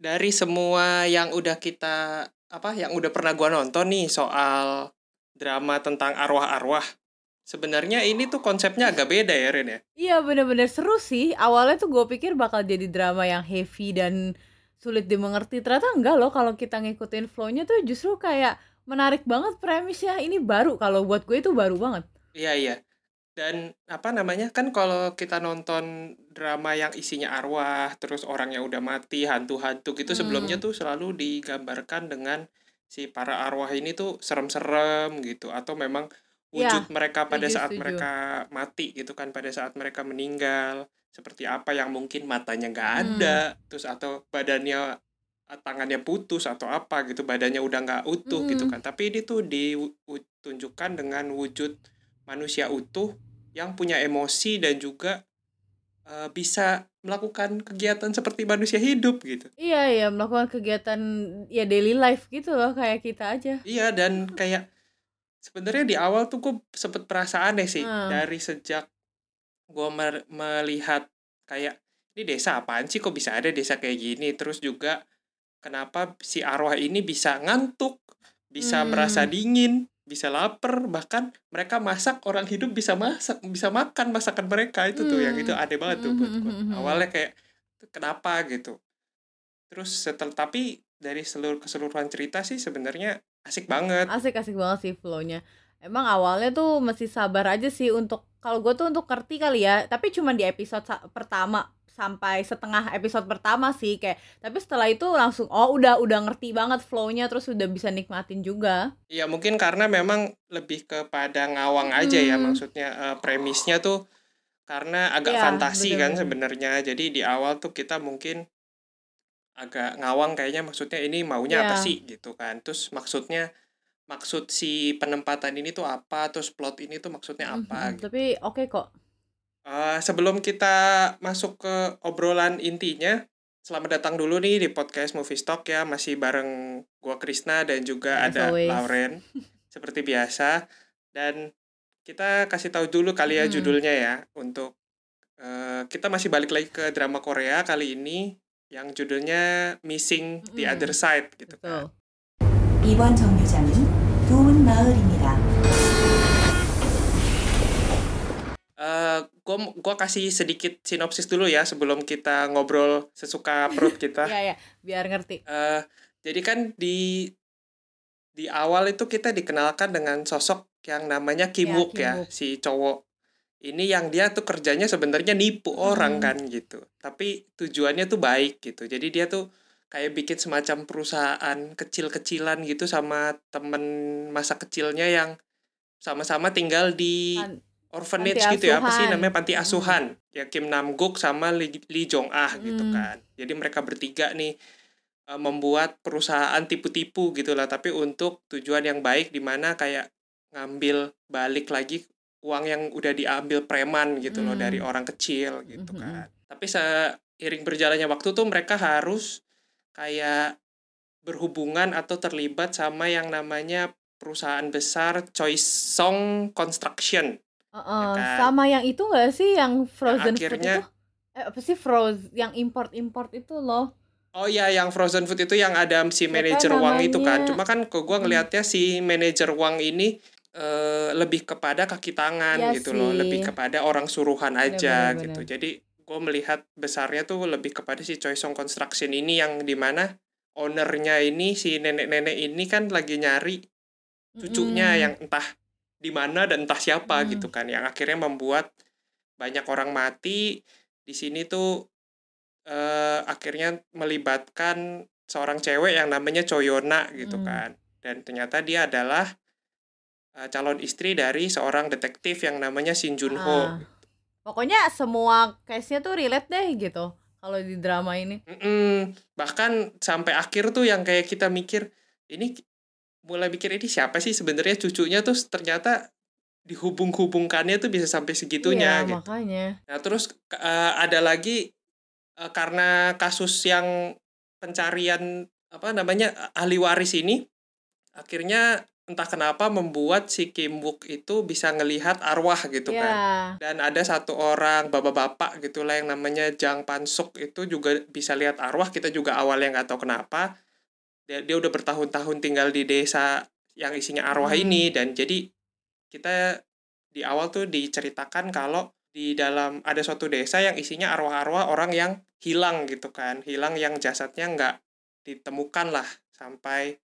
dari semua yang udah kita apa yang udah pernah gua nonton nih soal drama tentang arwah-arwah. Sebenarnya ini tuh konsepnya agak beda ya Ren ya. Iya bener-bener seru sih. Awalnya tuh gue pikir bakal jadi drama yang heavy dan sulit dimengerti. Ternyata enggak loh kalau kita ngikutin flow-nya tuh justru kayak menarik banget premisnya. Ini baru kalau buat gue itu baru banget. Iya iya. Dan apa namanya kan kalau kita nonton drama yang isinya arwah, terus orang yang udah mati, hantu-hantu gitu sebelumnya Hmm. tuh selalu digambarkan dengan si para arwah ini tuh serem-serem gitu atau memang Iya, wujud mereka pada saat setuju. mereka mati gitu kan pada saat mereka meninggal seperti apa yang mungkin matanya nggak Hmm. ada terus atau badannya tangannya putus atau apa gitu badannya udah nggak utuh gitu Mm-mm. kan tapi ini tuh ditunjukkan dengan wujud manusia utuh yang punya emosi dan juga eh, bisa melakukan kegiatan seperti manusia hidup gitu Iya ya melakukan kegiatan ya daily life gitu loh kayak kita aja. iya dan kayak sebenarnya di awal tuh gue sempet perasa aneh sih Hmm. dari sejak gue melihat kayak ini desa apaan sih kok bisa ada desa kayak gini terus juga kenapa si arwah ini bisa ngantuk bisa Hmm. merasa dingin bisa lapar bahkan mereka masak orang hidup bisa masak bisa makan masakan mereka itu tuh yang itu Hmm. aneh banget tuh buat gue Hmm. awalnya kayak kenapa gitu terus setel tapi dari seluruh keseluruhan cerita sih sebenarnya asik banget Asik asik banget sih flow-nya. Emang awalnya tuh mesti sabar aja sih untuk kalau gue tuh untuk ngerti kali ya. Tapi cuma di episode pertama sampai setengah episode pertama sih kayak. Tapi setelah itu langsung oh udah udah ngerti banget flow-nya terus udah bisa nikmatin juga. Ya mungkin karena memang lebih kepada ngawang aja ya Hmm. maksudnya eh, premisnya tuh karena agak Iya, fantasi kan bener-bener. sebenarnya. Jadi di awal tuh kita mungkin agak ngawang kayaknya maksudnya ini maunya apa Iya. sih gitu kan. Terus maksudnya maksud si penempatan ini tuh apa, terus plot ini tuh maksudnya apa gitu. Tapi oke kok. Eh, sebelum kita masuk ke obrolan intinya, selamat datang dulu nih di podcast Movie Stock ya, masih bareng gua Krisna dan juga As ada always. Lauren seperti biasa. Dan kita kasih tahu dulu kali ya Mm-mm. judulnya ya untuk eh, kita masih balik lagi ke drama Korea kali ini yang judulnya Missing the Mm-mm. Other Side gitu kan. Betul. 이번 정류장은 도운 마을입니다. Eh, gua gua kasih sedikit sinopsis dulu ya sebelum kita ngobrol sesuka perut kita. Iya ya, biar ngerti. eh jadi kan di di awal itu kita dikenalkan dengan sosok yang namanya Kim Ya, Wook Kim ya, si cowok. Ini yang dia tuh kerjanya sebenarnya nipu orang Hmm. kan gitu. Tapi tujuannya tuh baik gitu. Jadi dia tuh kayak bikin semacam perusahaan kecil-kecilan gitu sama temen masa kecilnya yang sama-sama tinggal di orphanage panti gitu ya apa sih namanya panti Mm. asuhan ya Kim Nam Guk sama Lee, Lee Jong Ah gitu Mm. kan jadi mereka bertiga nih eh, membuat perusahaan tipu-tipu gitu lah tapi untuk tujuan yang baik di mana kayak ngambil balik lagi uang yang udah diambil preman gitu loh Mm. dari orang kecil gitu Mhm. kan tapi seiring berjalannya waktu tuh mereka harus kayak berhubungan atau terlibat sama yang namanya perusahaan besar Choi Song Construction Heeh, kan? sama yang itu gak sih yang frozen food akhirnya- itu? Eh, apa sih frozen yang import-import itu loh. Oh iya, yang frozen food itu yang ada si manajer Wang itu kan. Cuma kan ke gua Hmm. ngelihatnya si manajer Wang ini eh, lebih kepada kaki tangan Iya gitu loh, sih. lebih kepada orang suruhan aja bener, gitu. bener. Jadi gua melihat besarnya tuh lebih kepada si Choi Song Construction ini yang di mana ownernya ini si nenek-nenek ini kan lagi nyari cucunya Mm-mm. yang entah di mana dan entah siapa Mm. gitu kan yang akhirnya membuat banyak orang mati di sini tuh eh, akhirnya melibatkan seorang cewek yang namanya Choyona gitu Mm. kan dan ternyata dia adalah eh, calon istri dari seorang detektif yang namanya Shin Junho Ah. Pokoknya semua case-nya tuh relate deh gitu kalau di drama ini. Mm-mm. bahkan sampai akhir tuh yang kayak kita mikir ini mulai mikir ini siapa sih sebenarnya cucunya tuh ternyata dihubung-hubungkannya tuh bisa sampai segitunya iya, gitu. makanya. Nah terus eh, ada lagi eh, karena kasus yang pencarian apa namanya ahli waris ini akhirnya entah kenapa membuat si Kim Wook itu bisa ngelihat arwah gitu ya kan dan ada satu orang bapak-bapak gitulah yang namanya Jang Pansuk itu juga bisa lihat arwah kita juga awalnya nggak tahu kenapa dia, dia udah bertahun-tahun tinggal di desa yang isinya arwah Hmm. ini dan jadi kita di awal tuh diceritakan kalau di dalam ada suatu desa yang isinya arwah-arwah orang yang hilang gitu kan hilang yang jasadnya nggak ditemukan lah sampai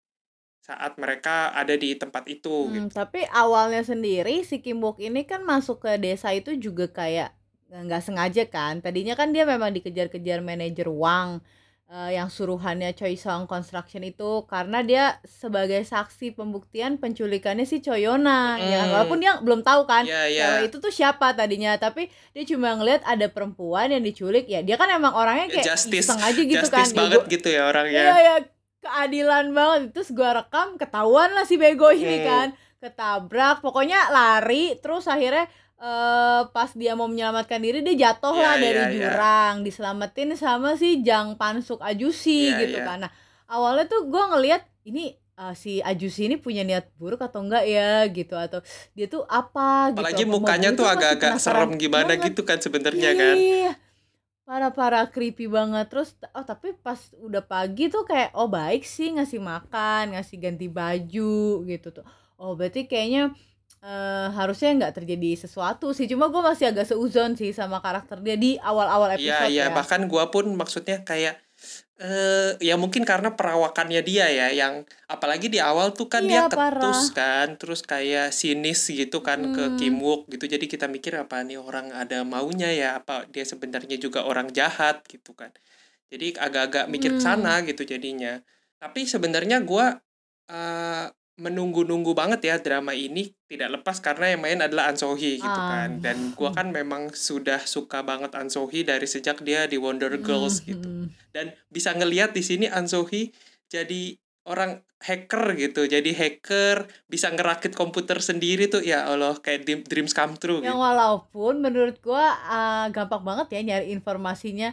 saat mereka ada di tempat itu gitu. Hmm, tapi awalnya sendiri si Kim Wook ini kan masuk ke desa itu juga kayak nggak sengaja kan. Tadinya kan dia memang dikejar-kejar manajer Wang eh, yang suruhannya Choi Song Construction itu karena dia sebagai saksi pembuktian penculikannya si Choyona ya Mm. walaupun dia belum tahu kan Iya, iya. cewek itu tuh siapa tadinya tapi dia cuma ngeliat ada perempuan yang diculik ya dia kan emang orangnya kayak Justice- iseng aja gitu Justice kan Ya, banget gua- gitu ya orangnya. Iya ya keadilan banget terus gua rekam ketahuan lah si bego ini Hmm. kan ketabrak pokoknya lari terus akhirnya eh pas dia mau menyelamatkan diri dia jatuh Iya, lah dari iya, iya. jurang diselamatin sama si Jang Pansuk Ajusi Iya, gitu iya. kan nah awalnya tuh gua ngelihat ini eh, si Ajusi ini punya niat buruk atau enggak ya gitu atau dia tuh apa gitu Apalagi mukanya tuh agak-agak serem gimana banget. gitu kan sebenarnya Iya, kan. iya. Parah-parah creepy banget. Terus oh tapi pas udah pagi tuh kayak oh baik sih ngasih makan, ngasih ganti baju gitu tuh. Oh berarti kayaknya eh, harusnya nggak terjadi sesuatu sih. Cuma gue masih agak seuzon sih sama karakter dia di awal-awal Iya episode iya ya. bahkan gua pun maksudnya kayak eh ya mungkin karena perawakannya dia ya yang apalagi di awal tuh kan Iya, dia parah. ketus kan terus kayak sinis gitu kan ke Hmm. Kim Wook gitu jadi kita mikir apa nih orang ada maunya ya apa dia sebenarnya juga orang jahat gitu kan jadi agak-agak mikir ke Hmm. sana gitu jadinya tapi sebenarnya gua eh, menunggu-nunggu banget ya drama ini tidak lepas karena yang main adalah An So Hee gitu Ah. kan dan gua kan memang sudah suka banget An So Hee dari sejak dia di Wonder Girls Hmm, gitu hmm. dan bisa ngelihat di sini An So Hee jadi orang hacker gitu jadi hacker bisa ngerakit komputer sendiri tuh ya Allah kayak dream- dreams come true Yang gitu walaupun menurut gua ah, gampang banget ya nyari informasinya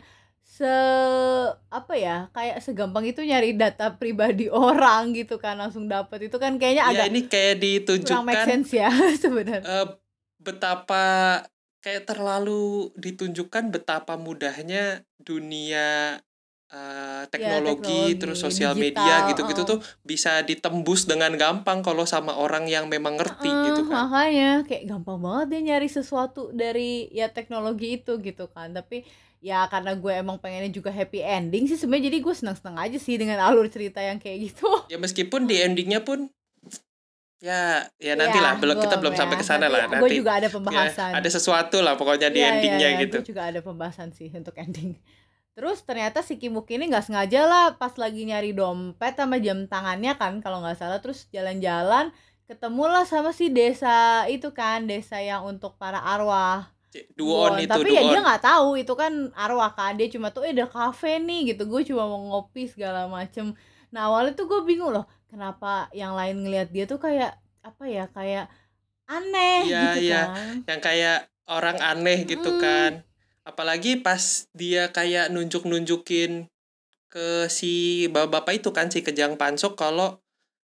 se apa ya kayak segampang itu nyari data pribadi orang gitu kan langsung dapet itu kan kayaknya ya agak ini kayak kurang make ditunjukkan sense ya sebenarnya. eh, betapa kayak terlalu ditunjukkan betapa mudahnya dunia eh, teknologi, teknologi, terus sosial digital, media gitu-gitu uh-uh. tuh bisa ditembus dengan gampang kalau sama orang yang memang ngerti Eh, gitu kan. makanya kayak gampang banget dia nyari sesuatu dari ya teknologi itu gitu kan tapi ya karena gue emang pengennya juga happy ending sih sebenarnya jadi gue senang-senang aja sih dengan alur cerita yang kayak gitu. Ya meskipun di endingnya pun ya ya nantilah belum kita belum sampai ke sana lah gue nanti. juga ada Ya, pembahasan ada sesuatu lah pokoknya di iya, endingnya iya, gitu. gue juga ada pembahasan sih untuk ending. Terus ternyata si Kimuk ini nggak sengaja lah pas lagi nyari dompet sama jam tangannya kan kalau nggak salah. Terus jalan-jalan ketemulah sama si desa itu kan desa yang untuk para arwah Duon Bon. itu tapi ya dia nggak tahu itu kan arwah kan dia cuma tuh eh ada kafe nih gitu gue cuma mau ngopi segala macem nah awalnya tuh gue bingung loh kenapa yang lain ngelihat dia tuh kayak apa ya kayak aneh Iya, gitu kan yang kayak orang aneh gitu Mm. kan. Apalagi pas dia kayak nunjuk-nunjukin ke si bapak-bapak itu kan si Kejang Pansok kalau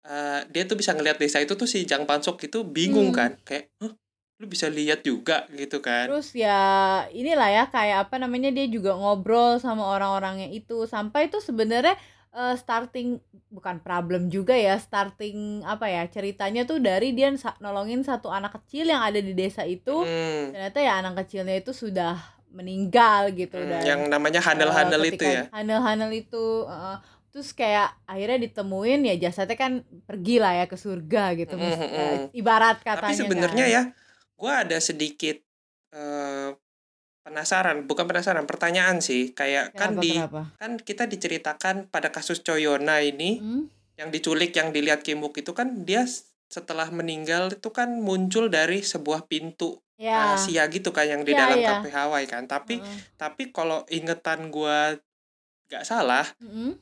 eh, dia tuh bisa ngelihat desa itu tuh si Jang Pansok itu bingung Hmm. kan kayak Hah, lu bisa lihat juga gitu kan. Terus ya inilah ya kayak apa namanya dia juga ngobrol sama orang-orangnya itu sampai itu sebenarnya eh, starting bukan problem juga ya starting apa ya ceritanya tuh dari dia nolongin satu anak kecil yang ada di desa itu Hmm, ternyata ya anak kecilnya itu sudah meninggal gitu hmm, dan yang namanya handel-handel itu ya. handel-handel itu eh, terus kayak akhirnya ditemuin ya jasadnya kan pergi lah ya ke surga gitu Mm, Mis- mm, eh, mm. ibarat katanya Tapi sebenarnya kan. ya, gue ada sedikit eh, penasaran, bukan penasaran, pertanyaan sih. Kayak kan Kenapa, di kenapa? kan kita diceritakan pada kasus Coyona ini Hmm? yang diculik yang dilihat Kimuk itu kan dia setelah meninggal itu kan muncul dari sebuah pintu ya rahasia gitu kan yang di Iya, dalam kafe Hawaii kan. Tapi Heeh. tapi kalau ingetan gua nggak salah, Mm-mm.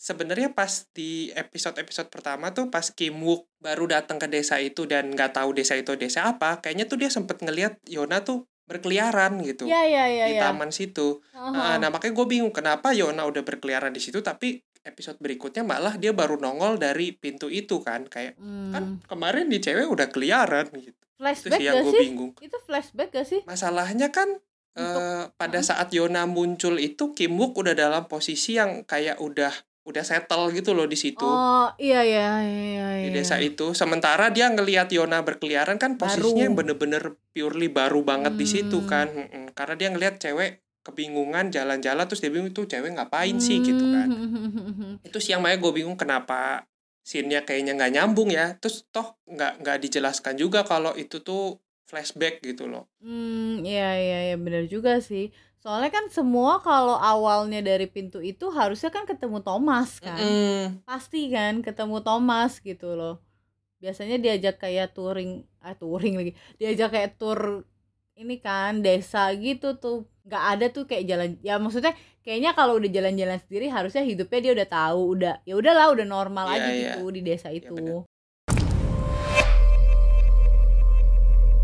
Sebenarnya pas di episode-episode pertama tuh pas Kim Wook baru datang ke desa itu dan nggak tahu desa itu desa apa, kayaknya tuh dia sempet ngelihat Yona tuh berkeliaran gitu Iya iya iya di iya. taman situ. Heeh. Nah, nah, makanya gue bingung kenapa Yona udah berkeliaran di situ tapi episode berikutnya malah dia baru nongol dari pintu itu kan kayak kan Hmm. kemarin di cewek udah keliaran gitu itu Flashback sih yang gue sih? bingung Itu flashback gak sih? masalahnya kan eh, pada Hah? saat Yona muncul itu Kim Wook udah dalam posisi yang kayak udah udah settle gitu loh di situ. Oh iya iya iya iya. di desa itu. Sementara dia ngelihat Yona berkeliaran kan posisinya bener-bener purely baru banget di situ Hmm. kan. Karena dia ngelihat cewek kebingungan jalan-jalan terus dia bingung tuh cewek ngapain sih? Gitu kan. Hmm. itu sih yang makanya gue bingung kenapa scene-nya kayaknya nggak nyambung ya. Terus toh nggak nggak dijelaskan juga kalau itu tuh flashback gitu loh. Hmm, iya iya iya benar juga sih. Soalnya kan semua kalau awalnya dari pintu itu harusnya kan ketemu Thomas kan. Mm-mm. Pasti kan ketemu Thomas gitu loh. Biasanya diajak kayak touring, ah touring lagi. Diajak kayak tour ini kan desa gitu tuh. nggak ada tuh kayak jalan ya maksudnya kayaknya kalau udah jalan-jalan sendiri harusnya hidupnya dia udah tahu udah ya udahlah udah normal Iya, aja iya. gitu di desa Iya, itu. benar.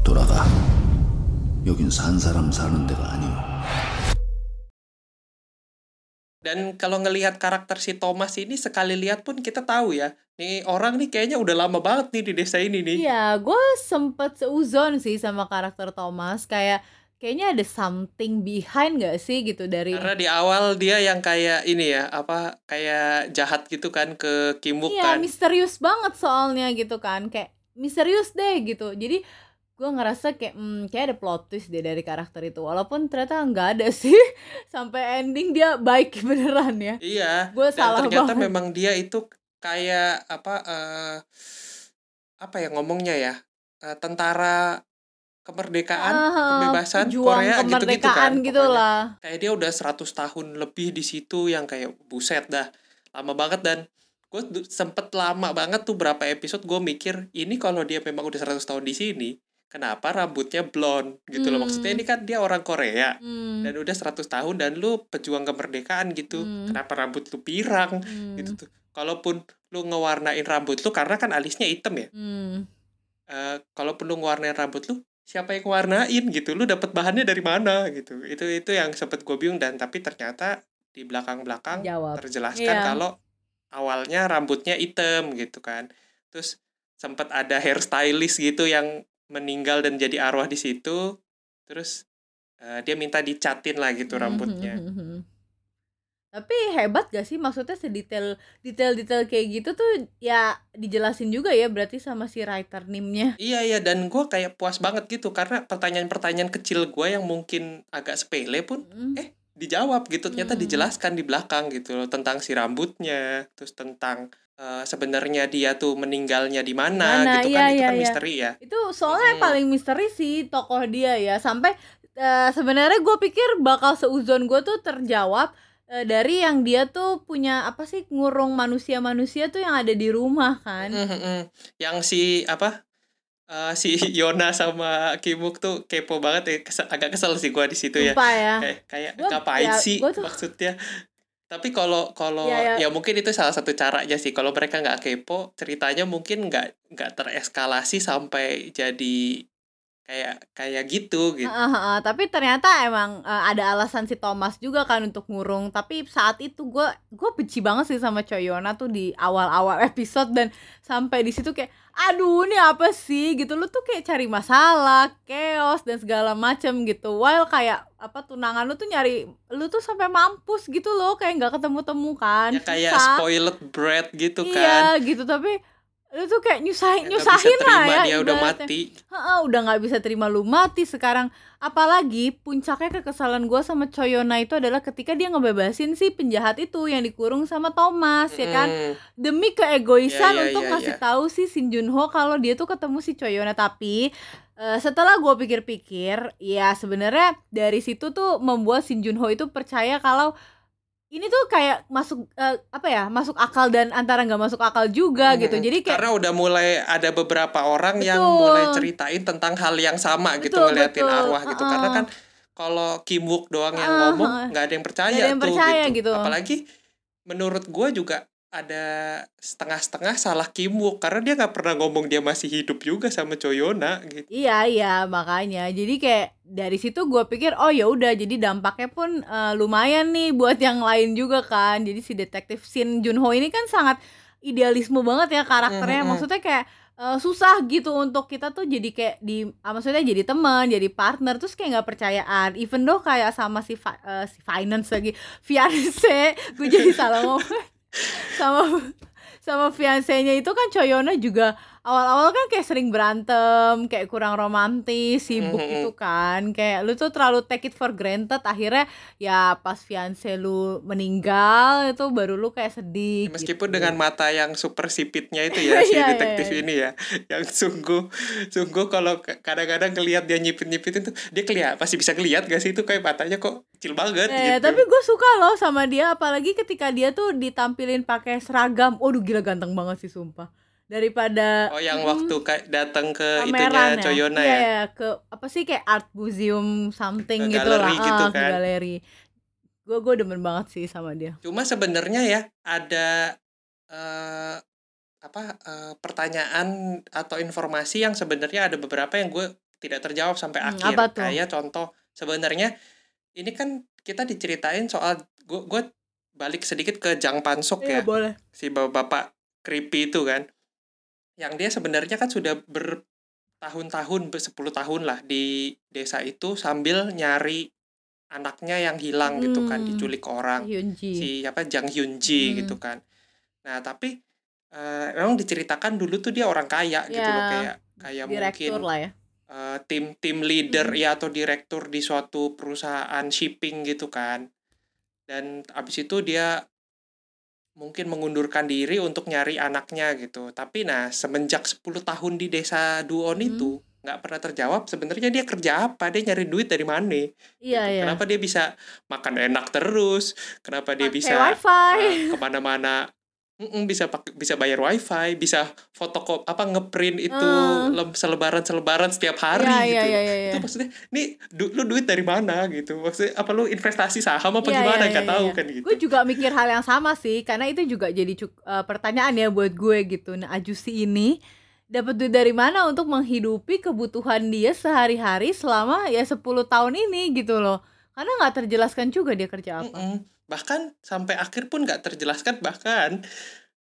돌아가. 여긴 산 사람 사는 데가 아니오. Dan kalau ngelihat karakter si Thomas ini sekali lihat pun kita tahu ya, nih orang nih kayaknya udah lama banget nih di desa ini nih. Iya, gue sempet seuzon sih sama karakter Thomas kayak kayaknya ada something behind gak sih gitu dari Karena di awal dia yang kayak ini ya, apa kayak jahat gitu kan ke Kim Wook Iya, kan. misterius banget soalnya gitu kan. Kayak misterius deh gitu. Jadi gue ngerasa kayak hmm, kayak ada plot twist deh dari karakter itu. Walaupun ternyata nggak ada sih. Sampai ending dia baik beneran ya. Iya. Gue salah ternyata banget. memang dia itu kayak apa eh apa ya ngomongnya ya? Eh, tentara kemerdekaan, Ah, kebebasan Korea gitu-gitu kemerdekaan kan. gitu pokoknya. lah. Kayak dia udah 100 tahun lebih di situ yang kayak buset dah. Lama banget dan gue sempet lama banget tuh berapa episode gue mikir ini kalau dia memang udah 100 tahun di sini kenapa rambutnya blonde gitu loh Hmm. maksudnya ini kan dia orang Korea Hmm. dan udah 100 tahun dan lu pejuang kemerdekaan gitu Hmm. kenapa rambut lu pirang Hmm. gitu tuh kalaupun lu ngewarnain rambut lu karena kan alisnya hitam ya Hmm. Eh kalaupun lu ngewarnain rambut lu siapa yang ngewarnain gitu lu dapat bahannya dari mana gitu itu itu yang sempet gue bingung dan tapi ternyata di belakang belakang Jawab. terjelaskan Iya. kalau awalnya rambutnya hitam gitu kan terus sempat ada hairstylist gitu yang meninggal dan jadi arwah di situ terus eh, dia minta dicatin lah gitu Hmm, rambutnya hmm, hmm. Tapi hebat gak sih maksudnya sedetail detail-detail kayak gitu tuh ya dijelasin juga ya berarti sama si writer nimnya. Iya iya dan gue kayak puas banget gitu karena pertanyaan-pertanyaan kecil gue yang mungkin agak sepele pun Hmm. eh dijawab gitu ternyata Hmm. dijelaskan di belakang gitu loh tentang si rambutnya terus tentang eh, sebenarnya dia tuh meninggalnya di mana Mana, gitu iya, kan itu iya, kan iya. misteri ya Itu soalnya Mm-mm. paling misteri sih tokoh dia ya sampai eh, sebenarnya gue pikir bakal seuzon gue tuh terjawab eh, dari yang dia tuh punya apa sih ngurung manusia-manusia tuh yang ada di rumah kan. Mhm. yang si apa eh, si Yona sama Kimuk tuh kepo banget ya Kesel- agak kesel sih gue di situ ya Sumpah ya. kayak kayak Gua- ngapain ya, sih gua tuh- maksudnya tapi kalau kalau Ya, ya ya. mungkin itu salah satu caranya sih kalau mereka nggak kepo ceritanya mungkin nggak nggak tereskalasi sampai jadi kayak kayak gitu gitu. Heeh, heeh. tapi ternyata emang eh, ada alasan si Thomas juga kan untuk ngurung. Tapi saat itu gue gue benci banget sih sama Choyona tuh di awal-awal episode dan sampai di situ kayak aduh ini apa sih? gitu. Lu tuh kayak cari masalah chaos dan segala macem gitu. While kayak apa tunangan lu tuh nyari lu tuh sampai mampus gitu loh. Kayak nggak ketemu temu kan. Ya kayak Susah. spoiled bread gitu kan. iya gitu. Tapi lu tuh kayak nyusahin bisa nyusahin lah ya dia udah mati. Heeh, udah nggak bisa terima lu mati sekarang. Apalagi puncaknya kekesalan gue sama Choyona itu adalah ketika dia ngebebasin si penjahat itu yang dikurung sama Thomas ya kan? Demi keegoisan Iya, iya, untuk iya, ngasih iya. tahu si Shin Junho kalau dia tuh ketemu si Choyona tapi eh, setelah gue pikir-pikir ya sebenarnya dari situ tuh membuat Shin Junho itu percaya kalau ini tuh kayak masuk eh, apa ya masuk akal dan antara nggak masuk akal juga gitu Mm. jadi kayak karena udah mulai ada beberapa orang yang Betul. mulai ceritain tentang hal yang sama gitu Betul, ngeliatin betul. arwah gitu Uh-uh. karena kan kalau Kim Wook doang yang Uh-uh. ngomong nggak ada yang percaya Nggak ada yang tuh percaya gitu. gitu. apalagi menurut gue juga ada setengah-setengah salah Kimwook karena dia nggak pernah ngomong dia masih hidup juga sama Choyona gitu. Iya iya makanya. Jadi kayak dari situ gue pikir oh ya udah jadi dampaknya pun eh, lumayan nih buat yang lain juga kan. Jadi si detektif Shin Junho ini kan sangat idealisme banget ya karakternya. Mhm. maksudnya kayak eh, susah gitu untuk kita tuh jadi kayak di ah, maksudnya jadi teman jadi partner terus kayak nggak percayaan. Even though kayak sama si eh, si finance lagi fiance gue jadi salah ngomong sama sama fiancenya itu kan Choyona juga awal-awal kan kayak sering berantem, kayak kurang romantis, sibuk Mhm. gitu kan. Kayak lu tuh terlalu take it for granted. Akhirnya ya pas fiance lu meninggal itu baru lu kayak sedih. Meskipun gitu. dengan mata yang super sipitnya itu ya si Iya, iya, detektif iya. ini ya, yang sungguh sungguh kalau kadang-kadang ngelihat dia nyipit-nyipitin tuh dia kelihat pasti bisa ngelihat gak sih itu kayak matanya kok kecil banget Eh, gitu. tapi gue suka loh sama dia apalagi ketika dia tuh ditampilin pakai seragam. Waduh gila ganteng banget sih sumpah. Daripada Oh yang Mm, waktu kayak datang ke itunya Choyona Iya, ya. iya, ke apa sih kayak art museum something Ke gitu lah. gitu Ah, kan. galeri. Gue gue demen banget sih sama dia. Cuma sebenarnya ya ada eh apa eh, pertanyaan atau informasi yang sebenarnya ada beberapa yang gue tidak terjawab sampai Hmm, akhir. apa tuh? Kayak contoh sebenarnya ini kan kita diceritain soal gue gue balik sedikit ke Jang Pansok ya. Iya, boleh. si bapak-bapak creepy itu kan yang dia sebenarnya kan sudah bertahun-tahun bersepuluh tahun lah di desa itu sambil nyari anaknya yang hilang gitu kan Hmm. diculik orang Hyunji. si apa Jang Hyun Ji Hmm. gitu kan nah tapi eh, memang diceritakan dulu tuh dia orang kaya gitu loh Ya, kayak kayak mungkin lah ya. eh, tim tim leader Hmm. ya atau direktur di suatu perusahaan shipping gitu kan dan abis itu dia mungkin mengundurkan diri untuk nyari anaknya gitu tapi nah semenjak 10 tahun di desa Duon Hmm. itu nggak pernah terjawab sebenarnya dia kerja apa dia nyari duit dari mana Iya, gitu. iya. kenapa dia bisa makan enak terus kenapa dia bisa wifi. eh, ke mana-mana Mm-mm, bisa pakai bisa bayar wifi bisa fotokop apa ngeprint itu Eh. lem- selebaran-selebaran setiap hari Iya, gitu iya, iya, iya, itu maksudnya nih du, lu duit dari mana gitu maksudnya apa lu investasi saham apa Iya, gimana iya, nggak iya, tahu iya. kan gitu Gue juga mikir hal yang sama sih, karena itu juga jadi cuk- eh, pertanyaan ya buat gue gitu. Nah, Ajusi ini dapat duit dari mana untuk menghidupi kebutuhan dia sehari-hari selama ya 10 tahun ini gitu loh. Karena nggak terjelaskan juga dia kerja apa. Mm-mm. Bahkan sampai akhir pun nggak terjelaskan bahkan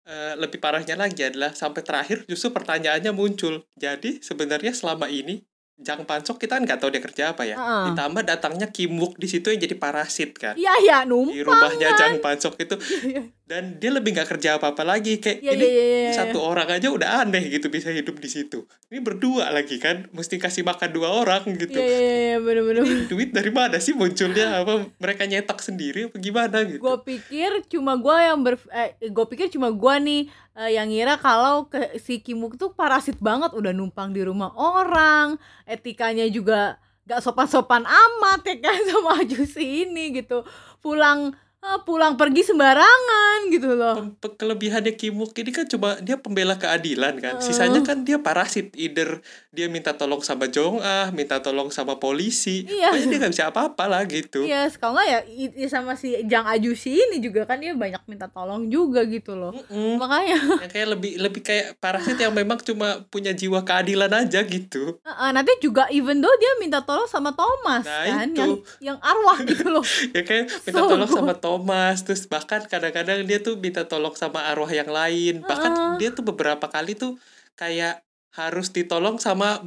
eh, lebih parahnya lagi adalah sampai terakhir justru pertanyaannya muncul. Jadi sebenarnya selama ini Jang Pansok kita kan nggak tahu dia kerja apa ya. Heeh. ditambah datangnya Kim Wook di situ yang jadi parasit kan. Iya, iya, di numpang rumahnya kan. Jang Pansok itu. Iya, dan dia lebih nggak kerja apa-apa lagi. Kayak iya, ini iya, iya, iya. satu orang aja udah aneh gitu bisa hidup di situ. Ini berdua lagi kan. Mesti kasih makan dua orang gitu. Iya, iya, iya, iya, bener-bener. Ini duit dari mana sih munculnya? Apa mereka nyetak sendiri apa gimana gitu? Gue pikir cuma gue yang ber eh, gue pikir cuma gue nih eh, yang ngira kalau ke si Kimuk tuh parasit banget udah numpang di rumah orang etikanya juga gak sopan-sopan amat ya kan sama Ajusi ini gitu. Pulang pulang pergi sembarangan gitu loh pe- kelebihannya Kimuk ini kan cuma dia pembela keadilan kan. Sisanya kan dia parasit. Either dia minta tolong sama Jong Ah, minta tolong sama polisi. Iya. Pokoknya dia nggak bisa apa-apa lah gitu. Iya, kalau nggak ya i- sama si Jang Ajusi ini juga kan dia banyak minta tolong juga gitu loh. Mm-mm. Makanya Yang kayak lebih lebih kayak parasit yang memang cuma punya jiwa keadilan aja gitu. eh, nanti juga even though dia minta tolong sama Thomas Nah, kan itu. yang yang arwah gitu loh. Ya kayak minta So tolong sama Thomas, terus bahkan kadang-kadang dia tuh minta tolong sama arwah yang lain. Bahkan Heeh. dia tuh beberapa kali tuh kayak harus ditolong sama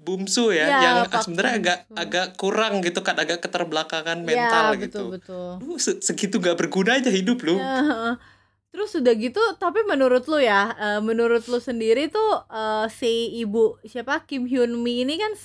Bumsu ya, Iya, yang sebenarnya agak Bumsu. agak kurang gitu kan, agak keterbelakangan mental ya, gitu. betul betul. Lu se- segitu gak berguna aja hidup lu. Ya, heeh. Terus udah gitu, tapi menurut lu ya, eh, menurut lu sendiri tuh eh, si ibu siapa Kim Hyun Mi ini kan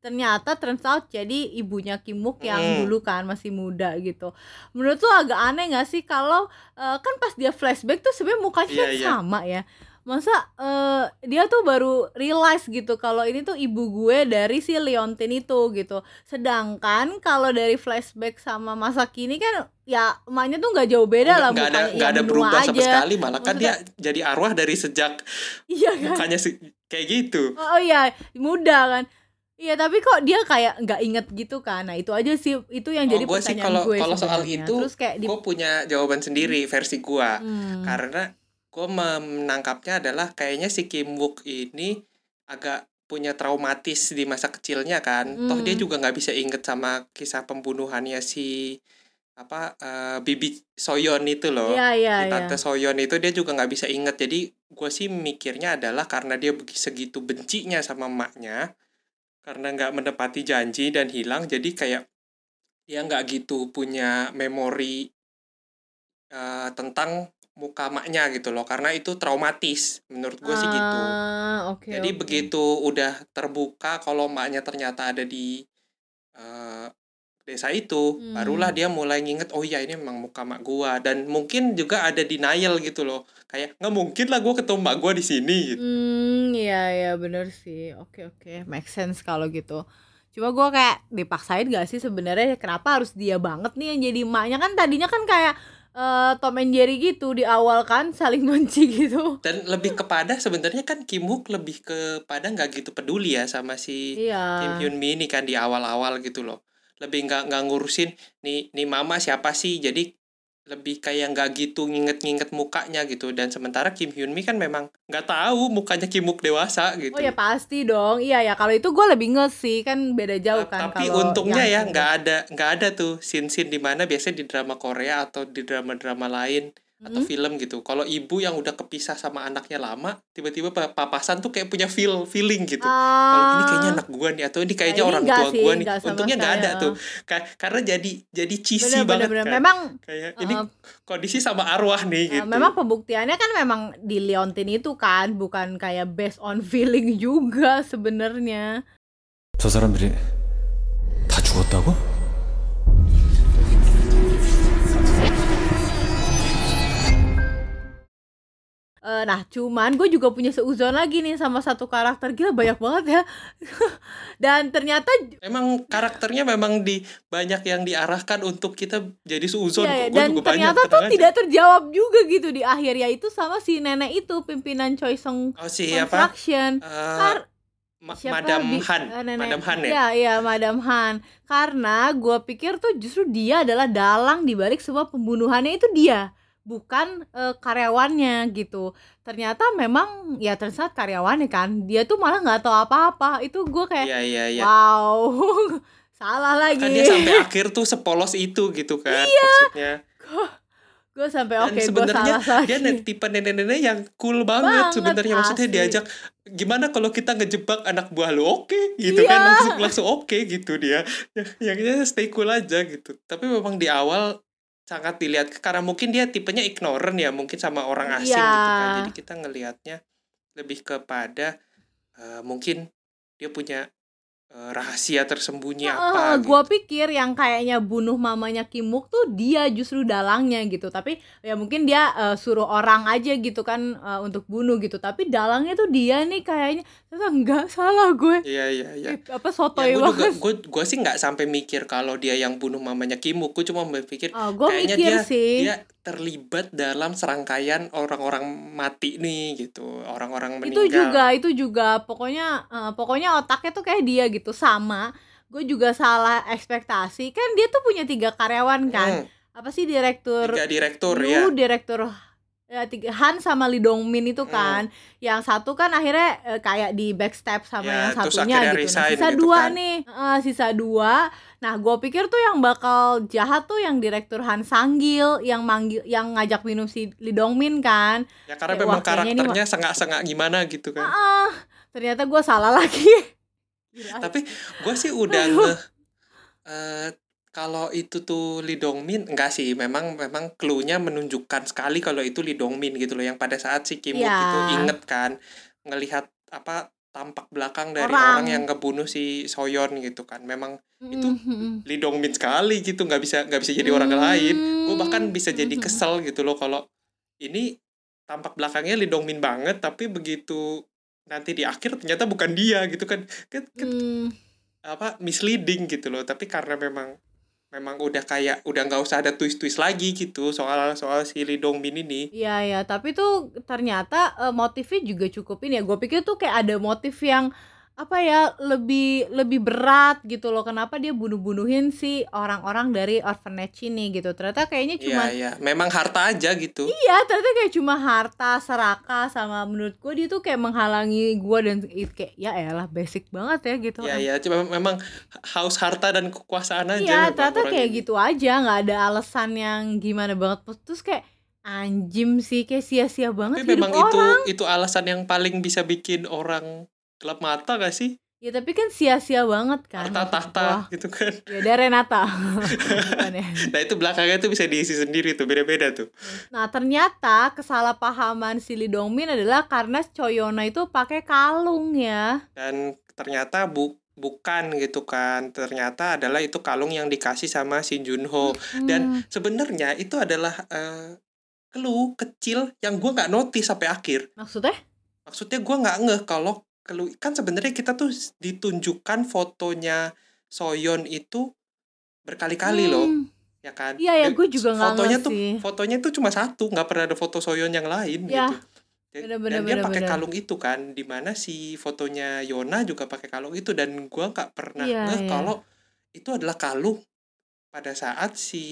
ternyata turns out jadi ibunya Kim Wook yang dulu kan masih muda gitu. Menurut lu agak aneh gak sih kalau eh, kan pas dia flashback tuh sebenarnya mukanya kan iya. sama ya. Masa eh, dia tuh baru realize gitu kalau ini tuh ibu gue dari si Leontin itu gitu. Sedangkan kalau dari flashback sama masa kini kan ya emaknya tuh nggak jauh beda lah nggak ada mukanya, ya ada berubah sama aja. sekali malah kan dia jadi arwah dari sejak Iya kan? mukanya se- kayak gitu. Oh, oh iya, muda kan. Iya, tapi kok dia kayak nggak inget gitu kan. Nah, itu aja sih itu yang Oh, jadi gue sih pertanyaan kalau gue kalau soal itu Terus kayak di gue punya jawaban sendiri versi gua Hmm. karena gue menangkapnya adalah kayaknya si Kim Wook ini agak punya traumatis di masa kecilnya kan toh dia Hmm. juga nggak bisa inget sama kisah pembunuhannya si apa eh, Bibi Soyeon itu loh Iya iya si iya. tante Soyeon itu dia juga nggak bisa inget jadi gue sih mikirnya adalah karena dia segitu bencinya sama emaknya karena nggak menepati janji dan hilang jadi kayak dia nggak gitu punya memori eh, tentang muka emaknya gitu loh karena itu traumatis menurut gue sih gitu Ah, oke. jadi oke. begitu udah terbuka kalau emaknya ternyata ada di eh, desa itu, Hmm. barulah dia mulai nginget, oh iya ini memang muka mak gua dan mungkin juga ada denial gitu loh. Kayak nggak mungkin lah gua ketemu mak gua di sini gitu. Hmm, iya iya bener sih. Oke oke, make sense kalau gitu. Cuma gua kayak dipaksain gak sih sebenarnya kenapa harus dia banget nih yang jadi emaknya kan tadinya kan kayak eh, Tom and Jerry gitu di awal kan saling benci gitu. Dan lebih kepada sebenarnya kan Kim Wook lebih kepada nggak gitu peduli ya sama si Kim Iya. Hyun Mi ini kan di awal-awal gitu loh. Lebih nggak nggak ngurusin nih nih mama siapa sih. Jadi lebih kayak nggak gitu nginget-nginget mukanya gitu dan sementara Kim Hyun Mi kan memang nggak tahu mukanya Kim Wook dewasa gitu. Oh ya pasti dong. Iya ya kalau itu gue lebih nge sih kan beda jauh Ta- kan tapi kalau untungnya ya nggak ada nggak ada tuh scene-scene di mana biasanya di drama Korea atau di drama-drama lain atau Mm-mm. film gitu. Kalau ibu yang udah kepisah sama anaknya lama, tiba-tiba pa- papasan tuh kayak punya feel feeling gitu. Kalau ini kayaknya Ah, anak gua nih atau ini kayaknya ini orang nggak tua sih, gua nih. nggak sama Untungnya nggak ada sekali, tuh. Ka- karena jadi jadi cheesy bener, bener, banget bener. kan. Memang kayak ini eh, kondisi sama arwah nih eh, gitu. memang pembuktiannya kan memang di Leontin itu kan bukan kayak based on feeling juga sebenarnya. 저 사람들이 다 죽었다고? Eh, nah, cuman gue juga punya seuzon lagi nih sama satu karakter gila banyak banget ya. Dan ternyata Emang karakternya memang di banyak yang diarahkan untuk kita jadi suuzon Iya, iya. Gua dan juga banyak, ternyata tuh aja. tidak terjawab juga gitu di akhir yaitu sama si nenek itu pimpinan Choi Song Oh si apa? Construction. Kar- Ma- siapa Madam Han, eh, nenek. Madam Han ya. Iya, iya, Madam Han. Karena gue pikir tuh justru dia adalah dalang di balik semua pembunuhannya itu dia, bukan eh, karyawannya gitu. Ternyata memang ya ternyata karyawannya kan. Dia tuh malah nggak tahu apa-apa. Itu gue kayak Iya iya iya. wow. Salah lagi. Kan dia sampai akhir tuh sepolos itu gitu kan maksudnya. gue sampai oke gue sebenarnya salah dia lagi. ne- tipe nenek-nenek yang cool banget, Banget, sebenarnya maksudnya asli. diajak gimana kalau kita ngejebak anak buah lu oke gitu Iya. kan langsung langsung oke gitu dia. Yang dia stay cool aja gitu. Tapi memang di awal sangat dilihat karena mungkin dia tipenya ignorant ya mungkin sama orang asing Iya. gitu kan. Jadi kita ngelihatnya lebih kepada eh, mungkin dia punya rahasia tersembunyi apa gitu. gue pikir yang kayaknya bunuh mamanya Kimuk tuh dia justru dalangnya gitu. Tapi ya mungkin dia eh, suruh orang aja gitu kan eh, untuk bunuh gitu. Tapi dalangnya tuh dia nih kayaknya. Ternyata enggak salah gue. Iya iya iya. Eh, apa Ya, sotoy gue banget. gue gue sih nggak sampai mikir kalau dia yang bunuh mamanya Kimuk gue cuma berpikir oh, gue kayaknya mikir dia sih. dia terlibat dalam serangkaian orang-orang mati nih gitu orang-orang itu meninggal. juga itu juga. Pokoknya eh, pokoknya otaknya tuh kayak dia gitu. Sama gue juga salah ekspektasi. Kan dia tuh punya tiga karyawan kan. Hmm, apa sih direktur? Tiga direktur Lu ya. direktur ya tiga Han sama Lee Dong Min itu Hmm. kan. Yang satu kan akhirnya eh, kayak di backstep sama Ya, yang satunya gitu. Nah sisa gitu dua kan. nih. Eh, sisa dua. Nah gue pikir tuh yang bakal jahat tuh yang direktur Han Sanggil yang manggil yang ngajak minum si Lee Dong Min kan. Ya karena Kayak, memang karakternya sengak-sengak gimana gitu kan. Ah ternyata gue salah lagi. Tapi gue sih udah nge eh, kalau itu tuh Lee Dong Min enggak sih memang memang clue-nya menunjukkan sekali kalau itu Lee Dong Min gitu loh yang pada saat si Kim Ya. itu inget kan ngelihat apa tampak belakang dari Orang. orang, yang ngebunuh si Soyeon gitu kan memang itu Mhm. Lee Dong Min sekali gitu nggak bisa nggak bisa jadi orang lain gue bahkan bisa jadi kesel gitu loh kalau ini tampak belakangnya Lee Dong Min banget tapi begitu nanti di akhir ternyata bukan dia gitu kan kan, kan Hmm. apa misleading gitu loh tapi karena memang memang udah kayak udah nggak usah ada twist twist lagi gitu soal soal si Lee Min ini Iya ya, tapi tuh ternyata eh, motifnya juga cukupin ya. Gue pikir tuh kayak ada motif yang apa ya lebih lebih berat gitu loh kenapa dia bunuh-bunuhin si orang-orang dari orphanage ini gitu ternyata kayaknya cuma Iya, iya. Memang harta aja gitu. iya ternyata kayak cuma harta serakah sama menurut gue dia tuh kayak menghalangi gue dan itu kayak ya elah basic banget ya gitu Iya, iya. Cuma memang haus harta dan kekuasaan aja. Iya, ternyata kayak ini. gitu aja, nggak ada alasan yang gimana banget. Terus kayak anjim sih, kayak sia-sia banget Tapi hidup memang itu orang. itu alasan yang paling bisa bikin orang gelap mata gak sih? Ya tapi kan sia-sia banget kan. Harta maksud tahta gitu kan. Ya dari Renata. Ya. Nah itu belakangnya tuh bisa diisi sendiri tuh beda-beda tuh. Nah ternyata kesalahpahaman si Lee Dong Min adalah karena Choyona itu pakai kalung ya. Dan ternyata bu bukan gitu kan. Ternyata adalah itu kalung yang dikasih sama Shin Junho. Dan Hmm. sebenarnya itu adalah eh, clue kecil yang gua nggak notice sampai akhir. maksudnya? Maksudnya gua nggak ngeh kalau clue kan sebenarnya kita tuh ditunjukkan fotonya Soyeon itu berkali-kali loh, Hmm. ya kan? Iya ya, Dan gue juga nggak fotonya tuh sih. fotonya tuh cuma satu, nggak pernah ada foto Soyeon yang lain Ya, gitu. Dan, bener, dan bener, dia bener, pakai bener. kalung itu kan, di mana si fotonya Yona juga pakai kalung itu dan gua nggak pernah Iya, ngeh iya. kalau itu adalah kalung pada saat si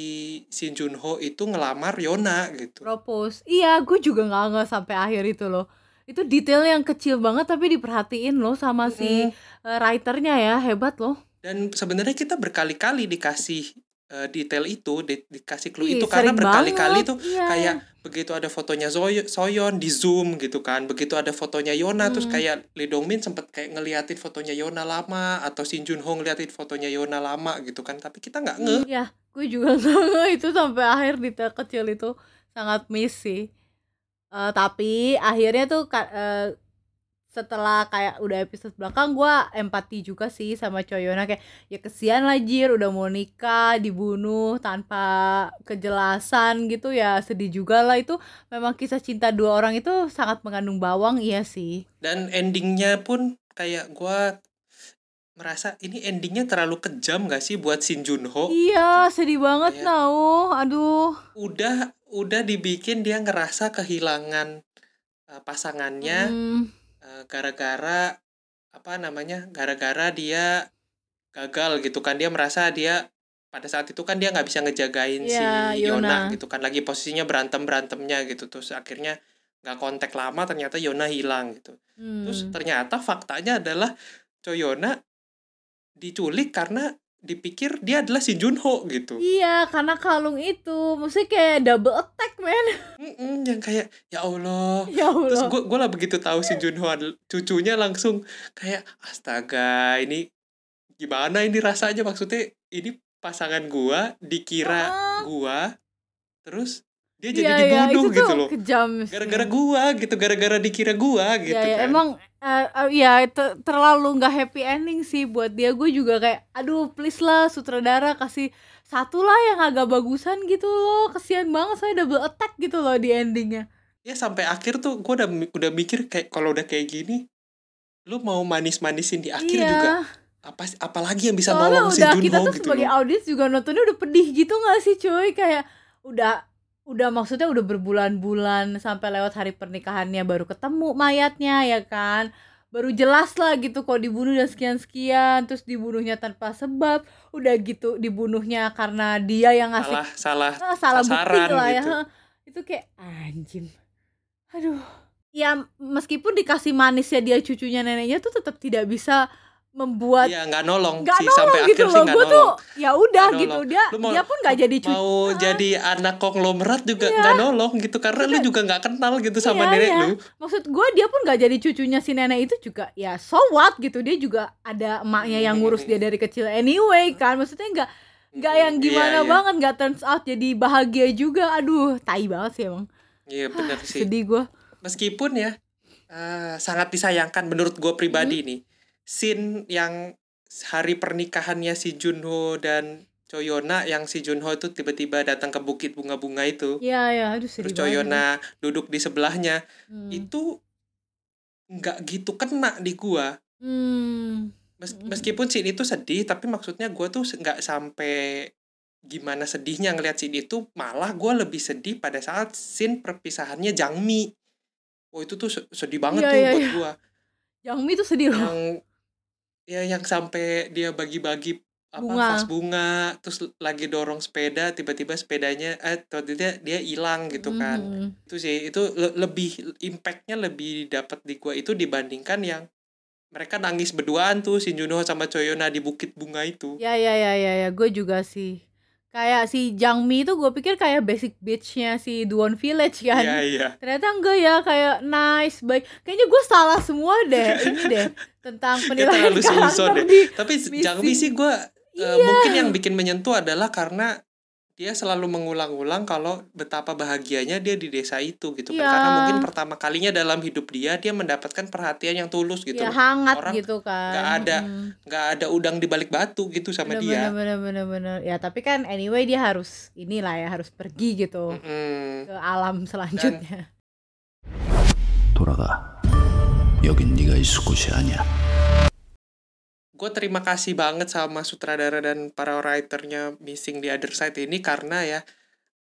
Shin Junho itu ngelamar Yona gitu. propose. Iya, gue juga nggak nggak sampai akhir itu loh. Itu detail yang kecil banget tapi diperhatiin loh sama si Mm. eh, writernya ya, hebat loh. Dan sebenarnya kita berkali-kali dikasih eh, detail itu, di- dikasih clue Ih, itu karena berkali-kali tuh Iya. kayak begitu ada fotonya Zoy- Soyeon di zoom gitu kan, begitu ada fotonya Yona terus Hmm. kayak Lee Dong Min sempet kayak ngeliatin fotonya Yona lama atau Shin Jun Ho ngeliatin fotonya Yona lama gitu kan, tapi kita nggak ngeh. Ya, gue juga nggak ngeh itu sampai akhir detail kecil itu sangat miss sih. Eh, tapi akhirnya tuh eh, setelah kayak udah episode belakang gue empati juga sih sama Choyona kayak ya kesian lah Jir udah mau nikah dibunuh tanpa kejelasan gitu ya sedih juga lah. Itu memang kisah cinta dua orang itu sangat mengandung bawang iya sih. Dan endingnya pun kayak gua merasa ini endingnya terlalu kejam gak sih buat Shin Jun Ho? iya sedih banget Kayak- Nao aduh. Udah udah dibikin dia ngerasa kehilangan eh, pasangannya. Hmm, Eh, gara-gara apa namanya gara-gara dia gagal gitu kan dia merasa dia pada saat itu kan dia nggak bisa ngejagain si Iya, Yona Yona. gitu kan lagi posisinya berantem berantemnya gitu terus akhirnya nggak kontak lama ternyata Yona hilang gitu terus hmm. ternyata faktanya adalah Choyona diculik karena dipikir dia adalah Shin Junho gitu Iya, karena kalung itu, maksudnya kayak double attack, men. Mm-mm, yang kayak ya Allah Ya Terus Allah. gue gue lah begitu tahu si Junho cucunya langsung kayak astaga ini gimana ini rasanya maksudnya ini pasangan gua dikira Ah. gua terus dia jadi Iya, iya, dibunuh itu gitu loh kejam gara-gara gua gitu gara-gara dikira gua gitu ya, ya, kan emang eh, eh, ya te- terlalu nggak happy ending sih buat dia. Gue juga kayak, aduh please lah sutradara kasih satu lah yang agak bagusan gitu loh. Kesian banget saya double attack gitu loh di endingnya. ya sampai akhir tuh gua udah udah mikir kayak kalau udah kayak gini lu mau manis-manisin di akhir iya. juga apa apalagi yang bisa Soalnya nolong si udah kita Junho tuh gitu sebagai loh audiens juga nontonnya udah pedih gitu gak sih cuy kayak udah udah maksudnya udah berbulan-bulan sampai lewat hari pernikahannya baru ketemu mayatnya ya kan? Baru jelas lah gitu kok dibunuh dan sekian-sekian terus dibunuhnya tanpa sebab. Udah gitu dibunuhnya karena dia yang ngasih salah salah Ah, salah bukti lah ya. gitu. Hah. itu kayak anjing. Aduh. Ya meskipun dikasih manisnya dia cucunya neneknya tuh tetap tidak bisa membuat Iya nggak nolong nggak sih nolong sampai gitu akhir sih loh nggak gue nolong. tuh ya udah Nggak gitu dia Lu mau- dia pun nggak jadi cucu mau jadi anak konglomerat juga Iya. nggak nolong gitu karena lu juga nggak kenal gitu sama Iya, nenek iya. lu. maksud gue dia pun nggak jadi cucunya si nenek itu juga ya so what gitu dia juga ada emaknya yang ngurus dia dari kecil anyway kan maksudnya nggak nggak yang gimana iya. banget nggak turns out jadi bahagia juga aduh tai banget sih emang Iya benar sih. sedih gue Meskipun ya eh, sangat disayangkan menurut gue Hmm. pribadi nih scene yang hari pernikahannya si Junho dan Choyona yang si Junho itu tiba-tiba datang ke bukit bunga-bunga itu. ya ya aduh sedih Terus banget Choyona duduk di sebelahnya Hmm. itu nggak gitu kena di gua. Hmm. Mes- Mm. meskipun scene itu sedih tapi maksudnya gue tuh nggak sampai gimana sedihnya ngeliat scene itu malah gue lebih sedih pada saat scene perpisahannya Jangmi oh itu tuh se- sedih banget Iya, tuh iya, buat iya. gue Yang Mi tuh sedih loh yang ya yang sampai dia bagi-bagi apa Bunga. vas bunga terus lagi dorong sepeda tiba-tiba sepedanya eh tiba-tiba dia hilang gitu kan Mhm. itu sih itu le- lebih impactnya lebih dapat di gua itu dibandingkan yang mereka nangis berduaan tuh Shin Junho sama Choyona di bukit bunga itu Ya ya ya ya ya, gue juga sih. Kayak si Jangmi itu gue pikir kayak basic bitch-nya si Duon Village kan. iya iya Ternyata enggak ya, kayak nice, baik. Kayaknya gue salah semua deh, ini deh tentang penilaian karakter deh. di tapi Missing. Jangmi sih gua eh, Iya. mungkin yang bikin menyentuh adalah karena dia selalu mengulang-ulang kalau betapa bahagianya dia di desa itu gitu kan. Iya. karena mungkin pertama kalinya dalam hidup dia dia mendapatkan perhatian yang tulus gitu ya loh. hangat Orang gitu kan. nggak ada Mm. nggak ada udang di balik batu gitu sama bener, dia Bener, bener, bener, bener. Ya tapi kan anyway dia harus inilah ya harus pergi gitu Mm-mm. ke alam selanjutnya. 돌아가. 여긴 네가 있을 곳이 아니야. gue terima kasih banget sama sutradara dan para writernya Missing the Other Side ini karena ya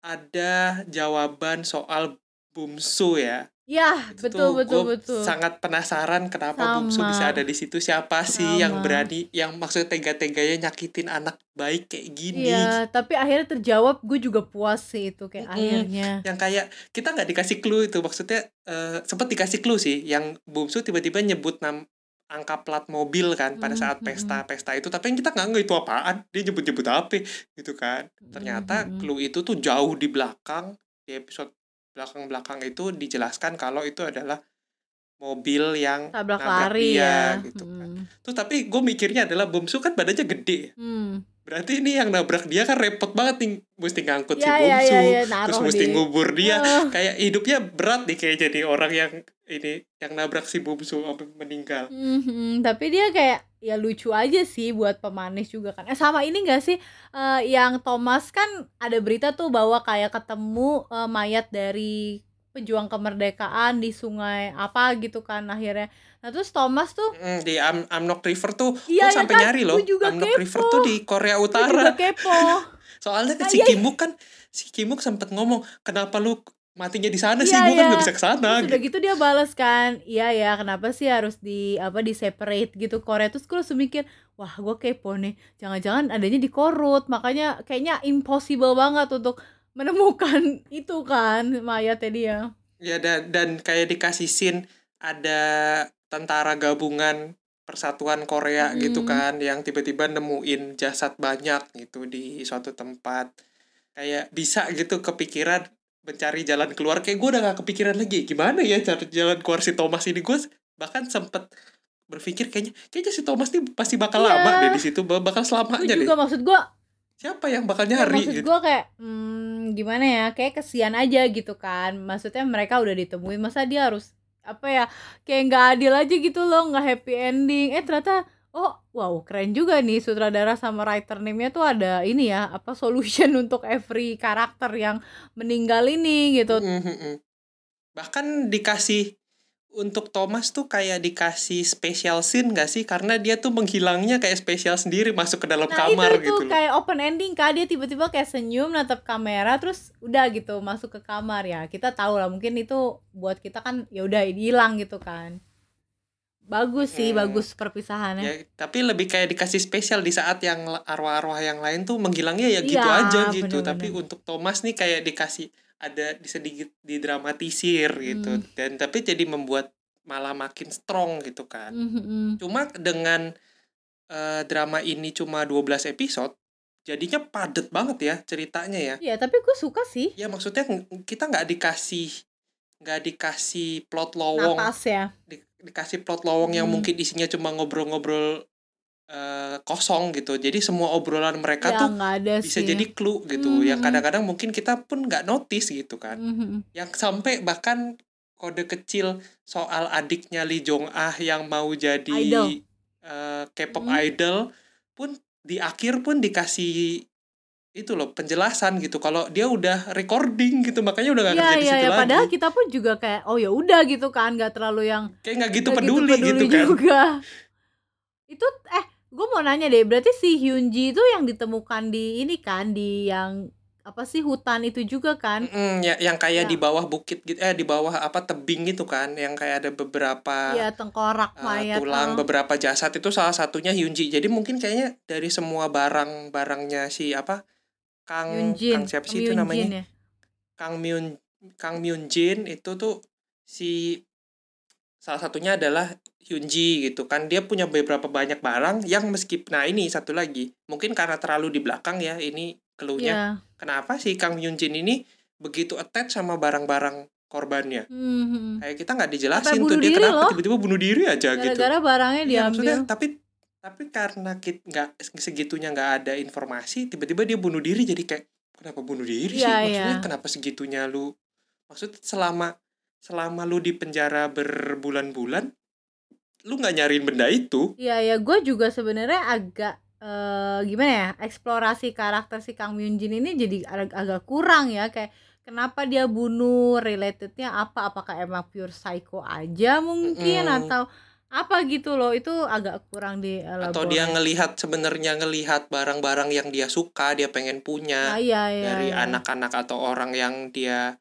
ada jawaban soal Bumsu ya Ya Itu betul tuh betul betul. sangat penasaran kenapa Sama. Bumsu bisa ada di situ siapa sih yang berani yang maksudnya tega-teganya nyakitin anak baik kayak gini Iya, tapi akhirnya terjawab gue juga puas sih itu kayak Mm-mm. akhirnya. yang kayak kita nggak dikasih clue itu maksudnya eh sempat dikasih clue sih yang Bumsu tiba-tiba nyebut nam angka plat mobil kan pada Mm, saat pesta-pesta itu tapi yang kita nggak ngerti itu apaan dia nyebut-nyebut apa gitu kan ternyata clue itu tuh jauh di belakang di episode belakang-belakang itu dijelaskan kalau itu adalah mobil yang Tabrak lari dia, ya. gitu kan. Hmm. Terus tapi gue mikirnya adalah Bumsu kan badannya gede ya. Hmm. Berarti ini yang nabrak dia kan repot banget nih mesti ngangkut si Ya, ya, Bumsu ya, ya, terus mesti di- ngubur dia Ah. kayak hidupnya berat nih kayak jadi orang yang ini yang nabrak si Bumsu sampai meninggal. Mhm, tapi dia kayak ya lucu aja sih buat pemanis juga kan. Eh sama ini gak sih eh, yang Thomas kan ada berita tuh bahwa kayak ketemu eh, mayat dari pejuang kemerdekaan di sungai apa gitu kan akhirnya. Nah terus Thomas tuh Mm, di Am Amnok River tuh Iya, gue iya sampai kan? nyari loh. Juga Amnok kepo. River tuh di Korea gue juga Utara. kepo. Soalnya kan Ah, si iya, iya. Kimuk kan si Kimuk sempet ngomong, "Kenapa lu matinya di sana sih? Iya, Gue kan iya. gak bisa ke sana." Terus udah gitu dia balas kan, iya ya kenapa sih harus di apa di separate gitu Korea terus gue langsung mikir, wah gue kepo nih, jangan-jangan adanya di Korut, makanya kayaknya impossible banget untuk menemukan itu kan mayatnya dia. Ya dan dan kayak dikasih scene ada tentara gabungan Persatuan Korea Mm. gitu kan yang tiba-tiba nemuin jasad banyak gitu di suatu tempat. Kayak bisa gitu kepikiran mencari jalan keluar kayak gue udah gak kepikiran lagi gimana ya cari jalan keluar si Thomas ini gue bahkan sempet berpikir kayaknya kayaknya si Thomas nih pasti bakal Iya. lama deh di situ bakal Gue selamanya deh juga maksud gue, siapa yang bakal ya, nyari maksud gitu gue kayak hmm, gimana ya, kayak kesian aja gitu kan. Maksudnya mereka udah ditemuin, masa dia harus apa ya, kayak nggak adil aja gitu loh, nggak happy ending. Eh ternyata oh wow keren juga nih sutradara sama writer name-nya tuh ada ini ya apa solution untuk every karakter yang meninggal ini gitu. Mm, mm, mm. Bahkan dikasih untuk Thomas tuh kayak dikasih special scene gak sih? Karena dia tuh menghilangnya kayak spesial sendiri masuk ke dalam Nah kamar itu gitu loh. kayak open ending kak dia tiba-tiba kayak senyum natap kamera terus udah gitu masuk ke kamar ya kita tahu lah mungkin itu buat kita kan ya udah hilang gitu kan bagus sih Hmm. bagus perpisahannya Ya, tapi lebih kayak dikasih spesial di saat yang arwah-arwah yang lain tuh menghilangnya ya gitu Iya, aja gitu. bener-bener. Tapi untuk Thomas nih kayak dikasih ada sedikit didramatisir gitu. Hmm. Dan tapi jadi membuat malah makin strong gitu kan. Mhm. Cuma dengan eh, drama ini cuma 12 episode, jadinya padet banget ya ceritanya ya. Iya tapi gue suka sih Ya maksudnya kita nggak dikasih nggak dikasih plot lowong, napas ya di- dikasih plot lowong yang Hmm. mungkin isinya cuma ngobrol-ngobrol eh, kosong gitu. Jadi semua obrolan mereka ya tuh ada bisa sih jadi clue gitu. Yang Hmm. kadang-kadang mungkin kita pun nggak notice gitu kan. Mhm. Yang sampai bahkan kode kecil soal adiknya Lee Jong Ah yang mau jadi Idol. eh, K-pop Hmm. idol pun di akhir pun dikasih itu loh penjelasan gitu kalau dia udah recording gitu makanya udah gak Iya kerja di iya situ ya, lagi padahal kita pun juga kayak oh ya udah gitu kan nggak terlalu yang kayak nggak gitu nggak peduli, gitu, kan juga. Itu eh gue mau nanya deh, berarti si Hyunji itu yang ditemukan di ini kan di yang apa sih hutan itu juga kan Mm, ya, yang kayak Ya. di bawah bukit gitu, eh di bawah apa tebing gitu kan, yang kayak ada beberapa Iya tengkorak uh, mayat tulang, oh. beberapa jasad itu salah satunya Hyunji. Jadi mungkin kayaknya dari semua barang-barangnya si apa Kang Yunjin Kang siapa sih itu namanya? ya Kang Myun Kang Myun Jin itu tuh si salah satunya adalah Hyunji gitu kan dia punya beberapa banyak barang yang meskipun nah ini satu lagi mungkin karena terlalu di belakang ya ini keluhnya Iya. kenapa sih Kang Myun Jin ini begitu attach sama barang-barang korbannya Hmm. kayak kita nggak dijelasin Sampai tuh dia kenapa loh. tiba-tiba bunuh diri aja gitu gara-gara barangnya Iya, diambil maksudnya tapi tapi karena kita nggak segitunya nggak ada informasi tiba-tiba dia bunuh diri jadi kayak kenapa bunuh diri sih Iya, maksudnya iya. kenapa segitunya lu maksud selama selama lu di penjara berbulan-bulan lu nggak nyariin benda itu. Iya ya, gue juga sebenarnya agak eh gimana ya eksplorasi karakter si Kang Myun Jin ini jadi ag- agak kurang ya kayak kenapa dia bunuh relatednya apa apakah emang pure psycho aja mungkin Mm-mm. atau apa gitu loh itu agak kurang di atau dia ngelihat sebenarnya ngelihat barang-barang yang dia suka dia pengen punya Ah, iya, iya, dari iya. anak-anak atau orang yang dia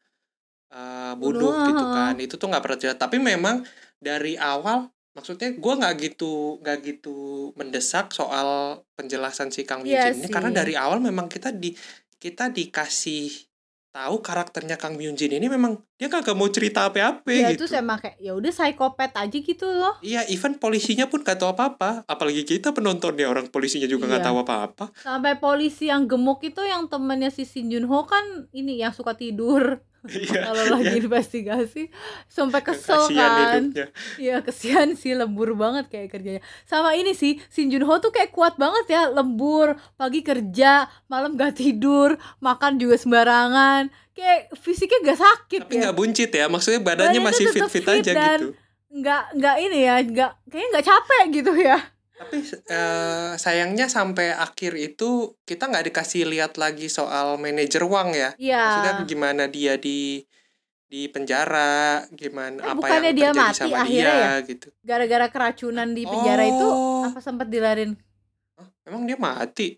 uh, bunuh Bunuh, gitu kan. Itu tuh nggak pernah jelas tapi memang dari awal maksudnya gua nggak gitu nggak gitu mendesak soal penjelasan si Kang Iya Myung Jin ini karena sih. dari awal memang kita di kita dikasih tahu karakternya Kang Myung Jin ini memang dia kagak mau cerita apa-apa ya gitu terus emang kayak ya udah psikopat aja gitu loh Iya, even polisinya pun gak tahu apa-apa. Apalagi kita penontonnya orang polisinya juga nggak Iya. tahu apa-apa. sampai polisi yang gemuk itu yang temennya si Shin Jun Ho kan ini yang suka tidur Iya. kalau lagi investigasi sampai kesel kan. Iya kesian sih lembur banget kayak kerjanya Sama ini sih Shin Jun Ho tuh kayak kuat banget ya Lembur Pagi kerja Malam gak tidur Makan juga sembarangan Kayak fisiknya gak sakit Tapi ya nggak buncit ya, maksudnya badannya Badannya masih tetap fit-fit fit aja dan- gitu. Nggak, nggak ini ya nggak, Kayaknya gak capek gitu ya Tapi eh, sayangnya sampai akhir itu kita nggak dikasih lihat lagi soal manajer Wang ya. Maksudnya Iya gimana dia di di penjara, gimana Eh, apa bukannya yang dia mati sama akhirnya dia ya? gitu. Gara-gara keracunan di penjara itu Oh. Apa sempat dilarin Hah, Emang dia mati?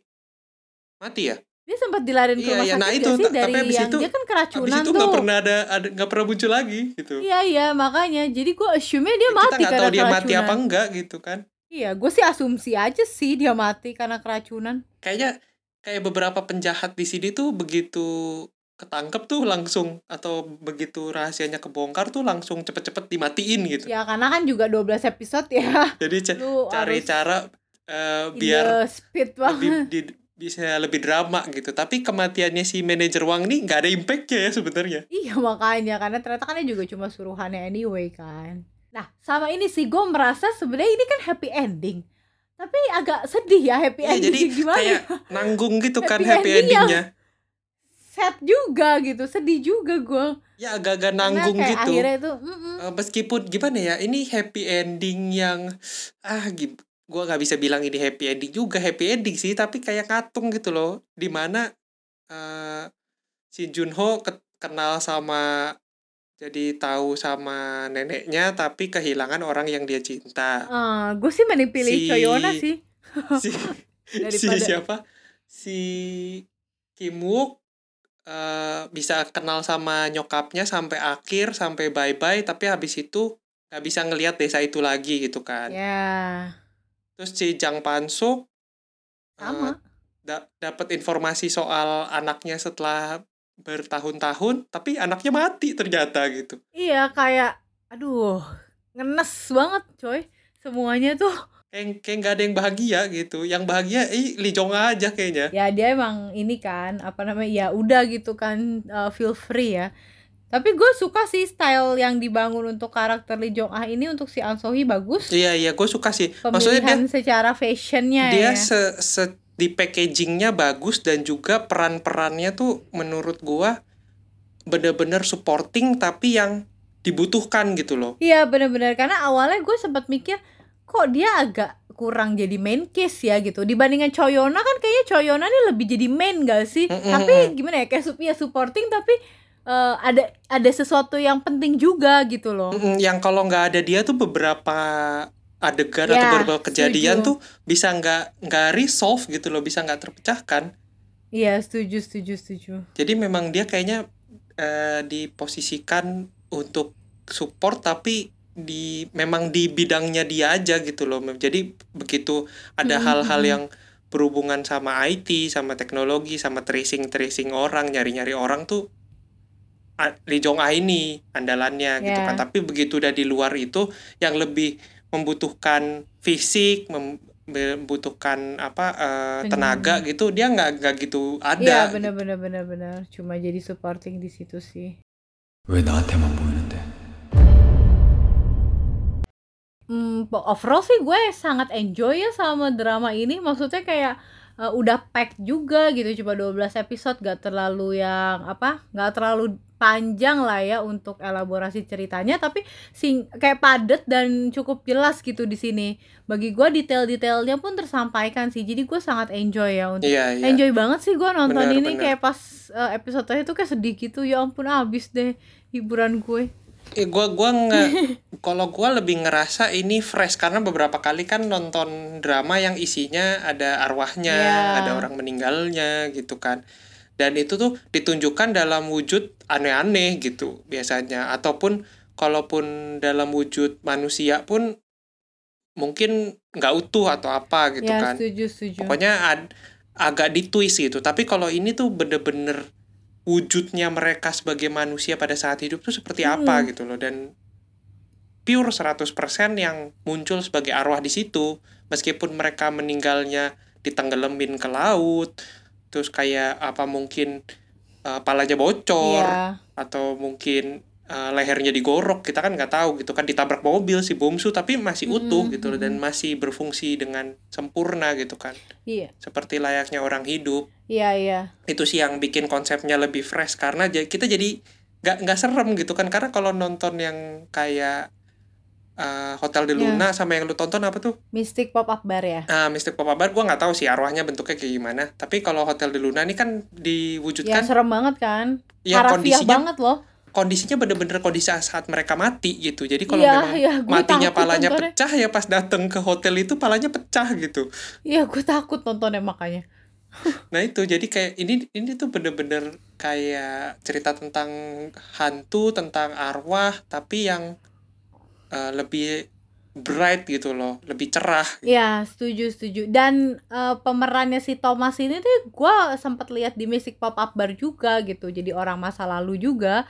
Mati ya? Dia sempat dilarin ke Iya, rumah iya, sakit nah nggak itu, sih Dari tapi abis yang itu- Dia kan keracunan itu tuh nggak pernah ada nggak pernah muncul lagi gitu. Iya iya makanya Jadi gue assume dia kita mati nggak karena tahu dia mati keracunan apa enggak gitu kan. Iya, gue sih asumsi aja sih dia mati karena keracunan. kayaknya kayak beberapa penjahat di sini tuh begitu ketangkep tuh langsung atau begitu rahasianya kebongkar tuh langsung cepet-cepet dimatiin gitu. Ya karena kan juga 12 episode ya. Jadi Lu cari harus cara in biar speed lebih di- bisa lebih drama gitu. Tapi kematiannya si manajer Wang nih nggak ada impactnya ya sebenarnya. Iya makanya karena ternyata kan dia juga cuma suruhannya anyway kan. Nah sama ini sih gue merasa sebenarnya ini kan happy ending. Tapi agak sedih ya happy Ya, ending jadi gimana? kayak nanggung gitu kan Happy happy ending endingnya. Sad juga gitu, sedih juga gue. Ya agak-agak Karena nanggung kayak gitu. akhirnya itu, mm-mm. Eh, meskipun gimana ya ini happy ending yang ah gue nggak bisa bilang ini happy ending juga happy ending sih tapi kayak ngatung gitu loh di mana eh si Junho ke- kenal sama jadi tahu sama neneknya tapi kehilangan orang yang dia cinta. Gue sih mending pilih Si- Choyona sih. si, si siapa? Si Kim Wook eh, bisa kenal sama nyokapnya sampai akhir sampai bye bye tapi habis itu nggak bisa ngelihat desa itu lagi gitu kan. Ya. Terus si Jang Pansuk sama. da- dapat informasi soal anaknya setelah bertahun-tahun tapi anaknya mati ternyata gitu. Iya kayak aduh ngenes banget coy semuanya tuh. Kayak kayak nggak ada yang bahagia gitu. Yang bahagia eh Lee Jong aja kayaknya. Ya dia emang ini kan apa namanya ya udah gitu kan uh, feel free ya. Tapi gue suka sih style yang dibangun untuk karakter Lee Jong Ah ini untuk si An bagus. Iya iya gue suka sih. Maksudnya dia pemilihan secara fashionnya dia ya. se, se- di packagingnya bagus dan juga peran-perannya tuh menurut gua bener-bener supporting tapi yang dibutuhkan gitu loh. Iya bener-bener. Karena awalnya gue sempat mikir kok dia agak kurang jadi main case ya gitu. Dibandingkan Choyona kan kayaknya Choyona nih lebih jadi main gak sih? Mm-mm. tapi gimana ya kayak ya supporting tapi eh, ada ada sesuatu yang penting juga gitu loh. Mm-mm, yang kalau nggak ada dia tuh beberapa adegan atau Ya, beberapa kejadian setuju. tuh bisa nggak nggak resolve gitu loh bisa nggak terpecahkan Iya, setuju, setuju, setuju. Jadi memang dia kayaknya eh, diposisikan untuk support tapi di memang di bidangnya dia aja gitu loh. Jadi begitu ada Mm, hal-hal mm. yang berhubungan sama IT, sama teknologi, sama tracing-tracing orang, nyari-nyari orang tuh a- Lee Jong Ah ini andalannya gitu Ya. kan. Tapi begitu udah di luar itu yang lebih membutuhkan fisik membutuhkan apa uh, tenaga gitu dia nggak nggak gitu ada iya gitu. benar benar benar benar cuma jadi supporting di situ sih. Hmm, overall sih gue sangat enjoy ya sama drama ini. Maksudnya kayak eh, udah pack juga gitu. Cuma 12 episode gak terlalu yang apa? Gak terlalu panjang lah ya untuk elaborasi ceritanya tapi sing kayak padat dan cukup jelas gitu di sini. Bagi gue detail-detailnya pun tersampaikan sih. Jadi gue sangat enjoy ya untuk Iya, iya. enjoy banget sih gue nonton Benar, ini benar. kayak pas eh, episode terakhir tuh kayak sedih gitu. Ya ampun abis deh hiburan gue. Eh, gua gua nggak kalau gua lebih ngerasa ini fresh karena beberapa kali kan nonton drama yang isinya ada arwahnya, Iya. ada orang meninggalnya gitu kan. Dan itu tuh ditunjukkan dalam wujud aneh-aneh gitu biasanya ataupun kalaupun dalam wujud manusia pun mungkin nggak utuh atau apa gitu ya kan. setuju setuju. Pokoknya ad- agak ditwist gitu. Tapi kalau ini tuh bener-bener wujudnya mereka sebagai manusia pada saat hidup tuh seperti apa Hmm. gitu loh dan pure 100% yang muncul sebagai arwah di situ meskipun mereka meninggalnya ditenggelamin ke laut terus kayak apa mungkin uh, palanya bocor Iya. atau mungkin uh, lehernya digorok kita kan nggak tahu gitu kan ditabrak mobil si Bomsu tapi masih utuh Mm, gitu loh dan masih berfungsi dengan sempurna gitu kan Iya. seperti layaknya orang hidup Iya, iya. itu sih yang bikin konsepnya lebih fresh karena kita jadi nggak nggak serem gitu kan karena kalau nonton yang kayak uh, Hotel de Ya. Luna sama yang lu tonton apa tuh Mystic Pop-up Bar ya? ah Mystic Papa Bar gue nggak tahu sih arwahnya bentuknya kayak gimana tapi kalau Hotel de Luna ini kan Yang diwujudkan serem banget kan? ya Harafiah kondisinya banget loh. kondisinya bener-bener kondisi saat mereka mati gitu jadi kalau Iya, memang iya, gue matinya palanya nontonnya. pecah ya pas datang ke hotel itu palanya pecah gitu Iya, gue takut nontonnya makanya. Nah itu jadi kayak ini ini tuh bener-bener kayak cerita tentang hantu, tentang arwah, tapi yang eh, lebih bright gitu loh, lebih cerah. Iya, setuju, setuju. Dan eh, pemerannya si Thomas ini tuh gue sempat lihat di Mystic Pop-up Bar juga gitu. Jadi orang masa lalu juga.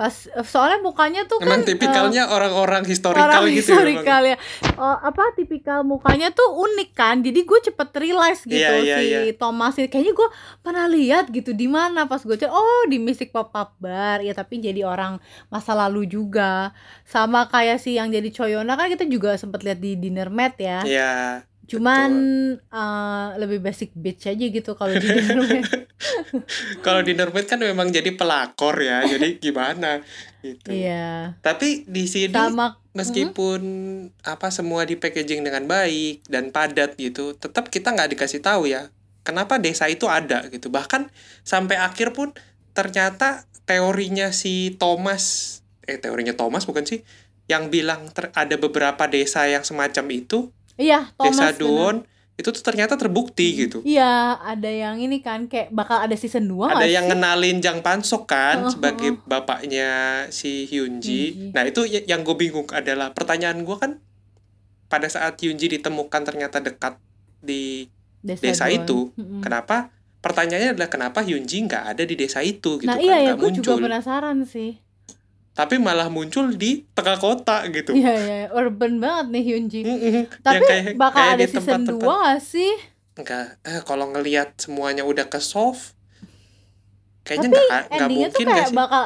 Pas soalnya mukanya tuh kan Emang eh, tipikalnya orang-orang historikal orang gitu ya. historikal ya. Oh, apa tipikal mukanya tuh unik kan. Jadi gue cepet realize gitu Iya, iya, si iya. Thomas ini. Kayaknya gue pernah lihat gitu di mana pas gue cek. Oh di Mystic Pop Up Bar ya tapi jadi orang masa lalu juga. Sama kayak si yang jadi Choyona kan kita juga sempet lihat di Dinner Mat ya. Iya. Cuman eh, lebih basic bitch aja gitu kalau di Dinner Mat. Kalau di Normed kan memang jadi pelakor ya, jadi gimana gitu. Iya. Tapi di sini Sama meskipun apa semua di packaging dengan baik dan padat gitu, tetap kita nggak dikasih tahu ya kenapa desa itu ada gitu. Bahkan sampai akhir pun ternyata teorinya si Thomas, eh teorinya Thomas bukan sih, yang bilang ter- ada beberapa desa yang semacam itu, Iya, Thomas desa. Duon itu tuh ternyata terbukti gitu. Iya, ada yang ini kan kayak bakal ada season 2 ada yang sih? ngenalin Jang Pansok kan Oh, sebagai bapaknya si Hyunji. Hyunji. Nah itu yang gue bingung adalah pertanyaan gue kan pada saat Hyunji ditemukan ternyata dekat di desa Duan. itu, Mm-mm. kenapa? Pertanyaannya adalah kenapa Hyunji nggak ada di desa itu gitu Nah kan iya ya, gue juga muncul, penasaran sih. Tapi malah muncul di tengah kota gitu. Iya iya, urban banget nih Hyunji. Mm-mm. Tapi Yang kayak- bakal kayak ada di season tempat-tempat- 2 gak sih? Enggak, eh, kalau ngelihat semuanya udah ke soft, kayaknya Tapi nggak nggak endingnya tuh mungkin nggak kayak sih? bakal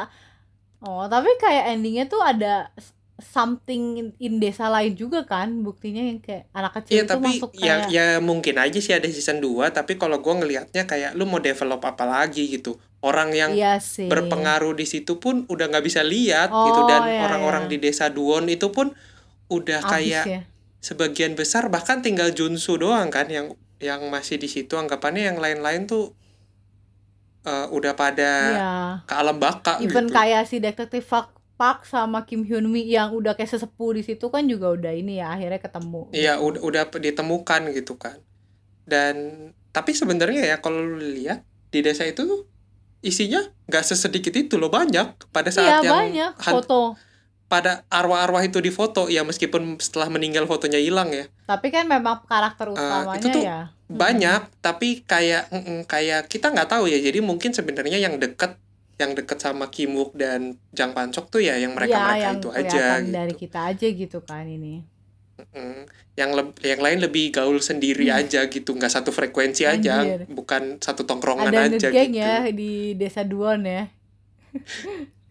Oh, tapi kayak endingnya tuh ada something in, desa lain juga kan buktinya yang kayak anak kecil Iya itu tapi masuk ya kayak ya mungkin aja sih ada season 2 tapi kalau gua ngelihatnya kayak lu mau develop apa lagi gitu. Orang yang iya sih berpengaruh di situ pun udah nggak bisa lihat Oh, gitu dan iya, orang-orang iya. di desa Duon itu pun udah Abis kayak ya sebagian besar bahkan tinggal Junsu doang kan yang yang masih di situ anggapannya yang lain-lain tuh eh, udah pada Iya ke alam baka even gitu. kayak si detektif Park Park sama Kim Hyun Mi yang udah kayak sesepuh di situ kan juga udah ini ya akhirnya ketemu Iya udah udah ditemukan gitu kan. Dan tapi sebenarnya ya kalau lu lihat di desa itu tuh isinya nggak sesedikit itu loh banyak pada Iya saat yang banyak foto. pada arwah-arwah itu difoto ya meskipun setelah meninggal fotonya hilang ya Tapi kan memang karakter utamanya Eh, itu tuh ya. banyak tapi kayak kayak kita nggak tahu ya jadi mungkin sebenarnya yang deket yang deket sama Kimuk dan Jang Pancok tuh ya yang mereka mereka Iya, yang itu aja gitu dari kita aja gitu kan ini. Mm, yang leb- yang lain lebih gaul sendiri Hmm. aja gitu nggak satu frekuensi aja Anjir. bukan satu tongkrongan Ada aja gitu ya di desa Duon ya.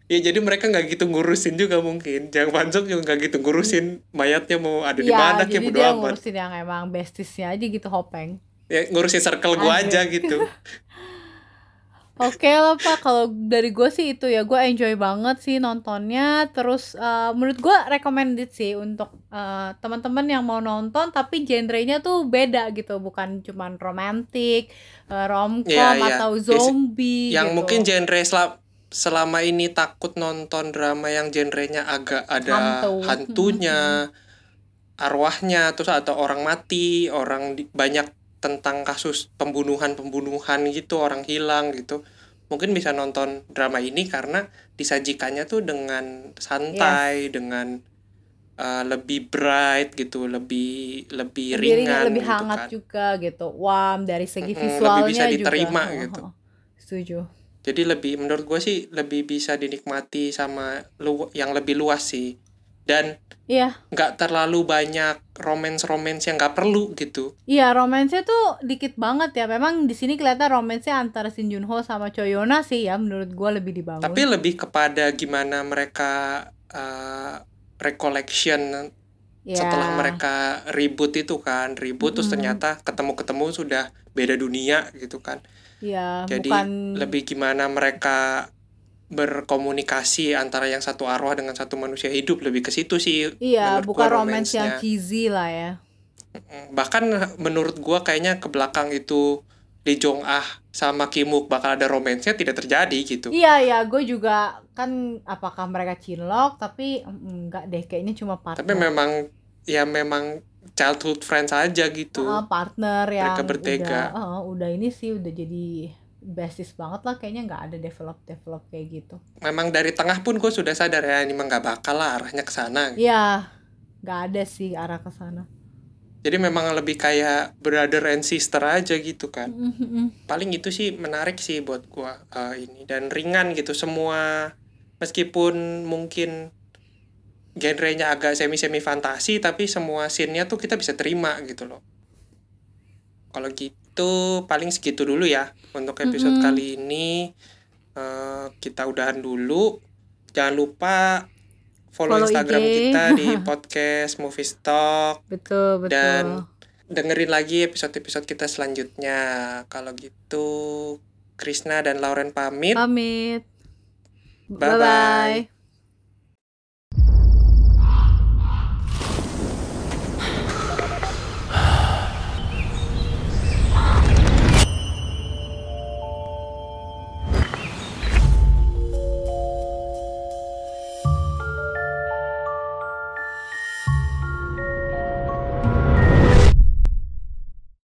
ya jadi mereka nggak gitu ngurusin juga mungkin Jang Pancok juga nggak gitu ngurusin mayatnya mau ada di Iya, mana kayak bodo dia amat ngurusin yang emang bestisnya aja gitu Hopeng. ya ngurusin circle gua Anjir. aja gitu Oke lah Pak, kalau dari gue sih itu ya gue enjoy banget sih nontonnya. Terus eh, menurut gue recommended sih untuk eh, teman-teman yang mau nonton tapi genrenya tuh beda gitu, bukan cuman romantik, eh, romcom Iya, iya. atau Biasa- zombie. yang gitu. mungkin genre sel- selama ini takut nonton drama yang genrenya agak ada Hantu. hantunya, arwahnya, terus atau orang mati, orang di- banyak tentang kasus pembunuhan-pembunuhan gitu, orang hilang gitu. Mungkin bisa nonton drama ini karena disajikannya tuh dengan santai, dengan uh, lebih bright gitu, lebih lebih lebih ringan, ringan lebih gitu hangat kan. juga gitu. Warm dari segi lebih visualnya bisa juga. diterima Heeh, gitu. Setuju. Jadi lebih menurut gue sih lebih bisa dinikmati sama lu yang lebih luas sih. Dan Iya, nggak terlalu banyak romance-romance yang nggak perlu gitu. Iya, romansnya tuh dikit banget ya. Memang di sini kelihatan romansnya antara Shin Junho sama Choi Yona sih ya, menurut gua lebih dibangun. Tapi lebih kepada gimana mereka uh, recollection Ya. setelah mereka ribut itu kan, ribut terus Mm-mm. ternyata ketemu-ketemu sudah beda dunia gitu kan. Iya, Jadi bukan lebih gimana mereka berkomunikasi antara yang satu arwah dengan satu manusia hidup lebih ke situ sih. Iya, bukan gua romance yang cheesy lah ya. Bahkan menurut gua kayaknya ke belakang itu Lee Jong Ah sama Kimuk bakal ada romansnya tidak terjadi gitu. Iya, ya, gue juga kan apakah mereka cinlok tapi enggak deh, kayaknya cuma partner. Tapi memang ya memang childhood friends aja gitu. Heeh, partner yang Mereka bertiga. udah heeh, udah ini sih udah jadi besties banget lah kayaknya nggak ada develop develop kayak gitu. Memang dari tengah pun gue sudah sadar ya ini mah nggak bakal lah arahnya ke sana. Iya, nggak ada sih arah ke sana. Jadi memang lebih kayak brother and sister aja gitu kan. Mm-mm. Paling itu sih menarik sih buat gua eh, ini dan ringan gitu semua meskipun mungkin genrenya agak semi-semi fantasi tapi semua scene-nya tuh kita bisa terima gitu loh. Kalau gitu paling segitu dulu ya untuk episode Mm-mm. kali ini Eh, kita udahan dulu. Jangan lupa follow, Follow Instagram IG. kita di podcast Movie Stock Betul, betul. dan dengerin lagi episode-episode kita selanjutnya. Kalau gitu Krisna dan Lauren pamit. Pamit. Bye-bye. Bye-bye.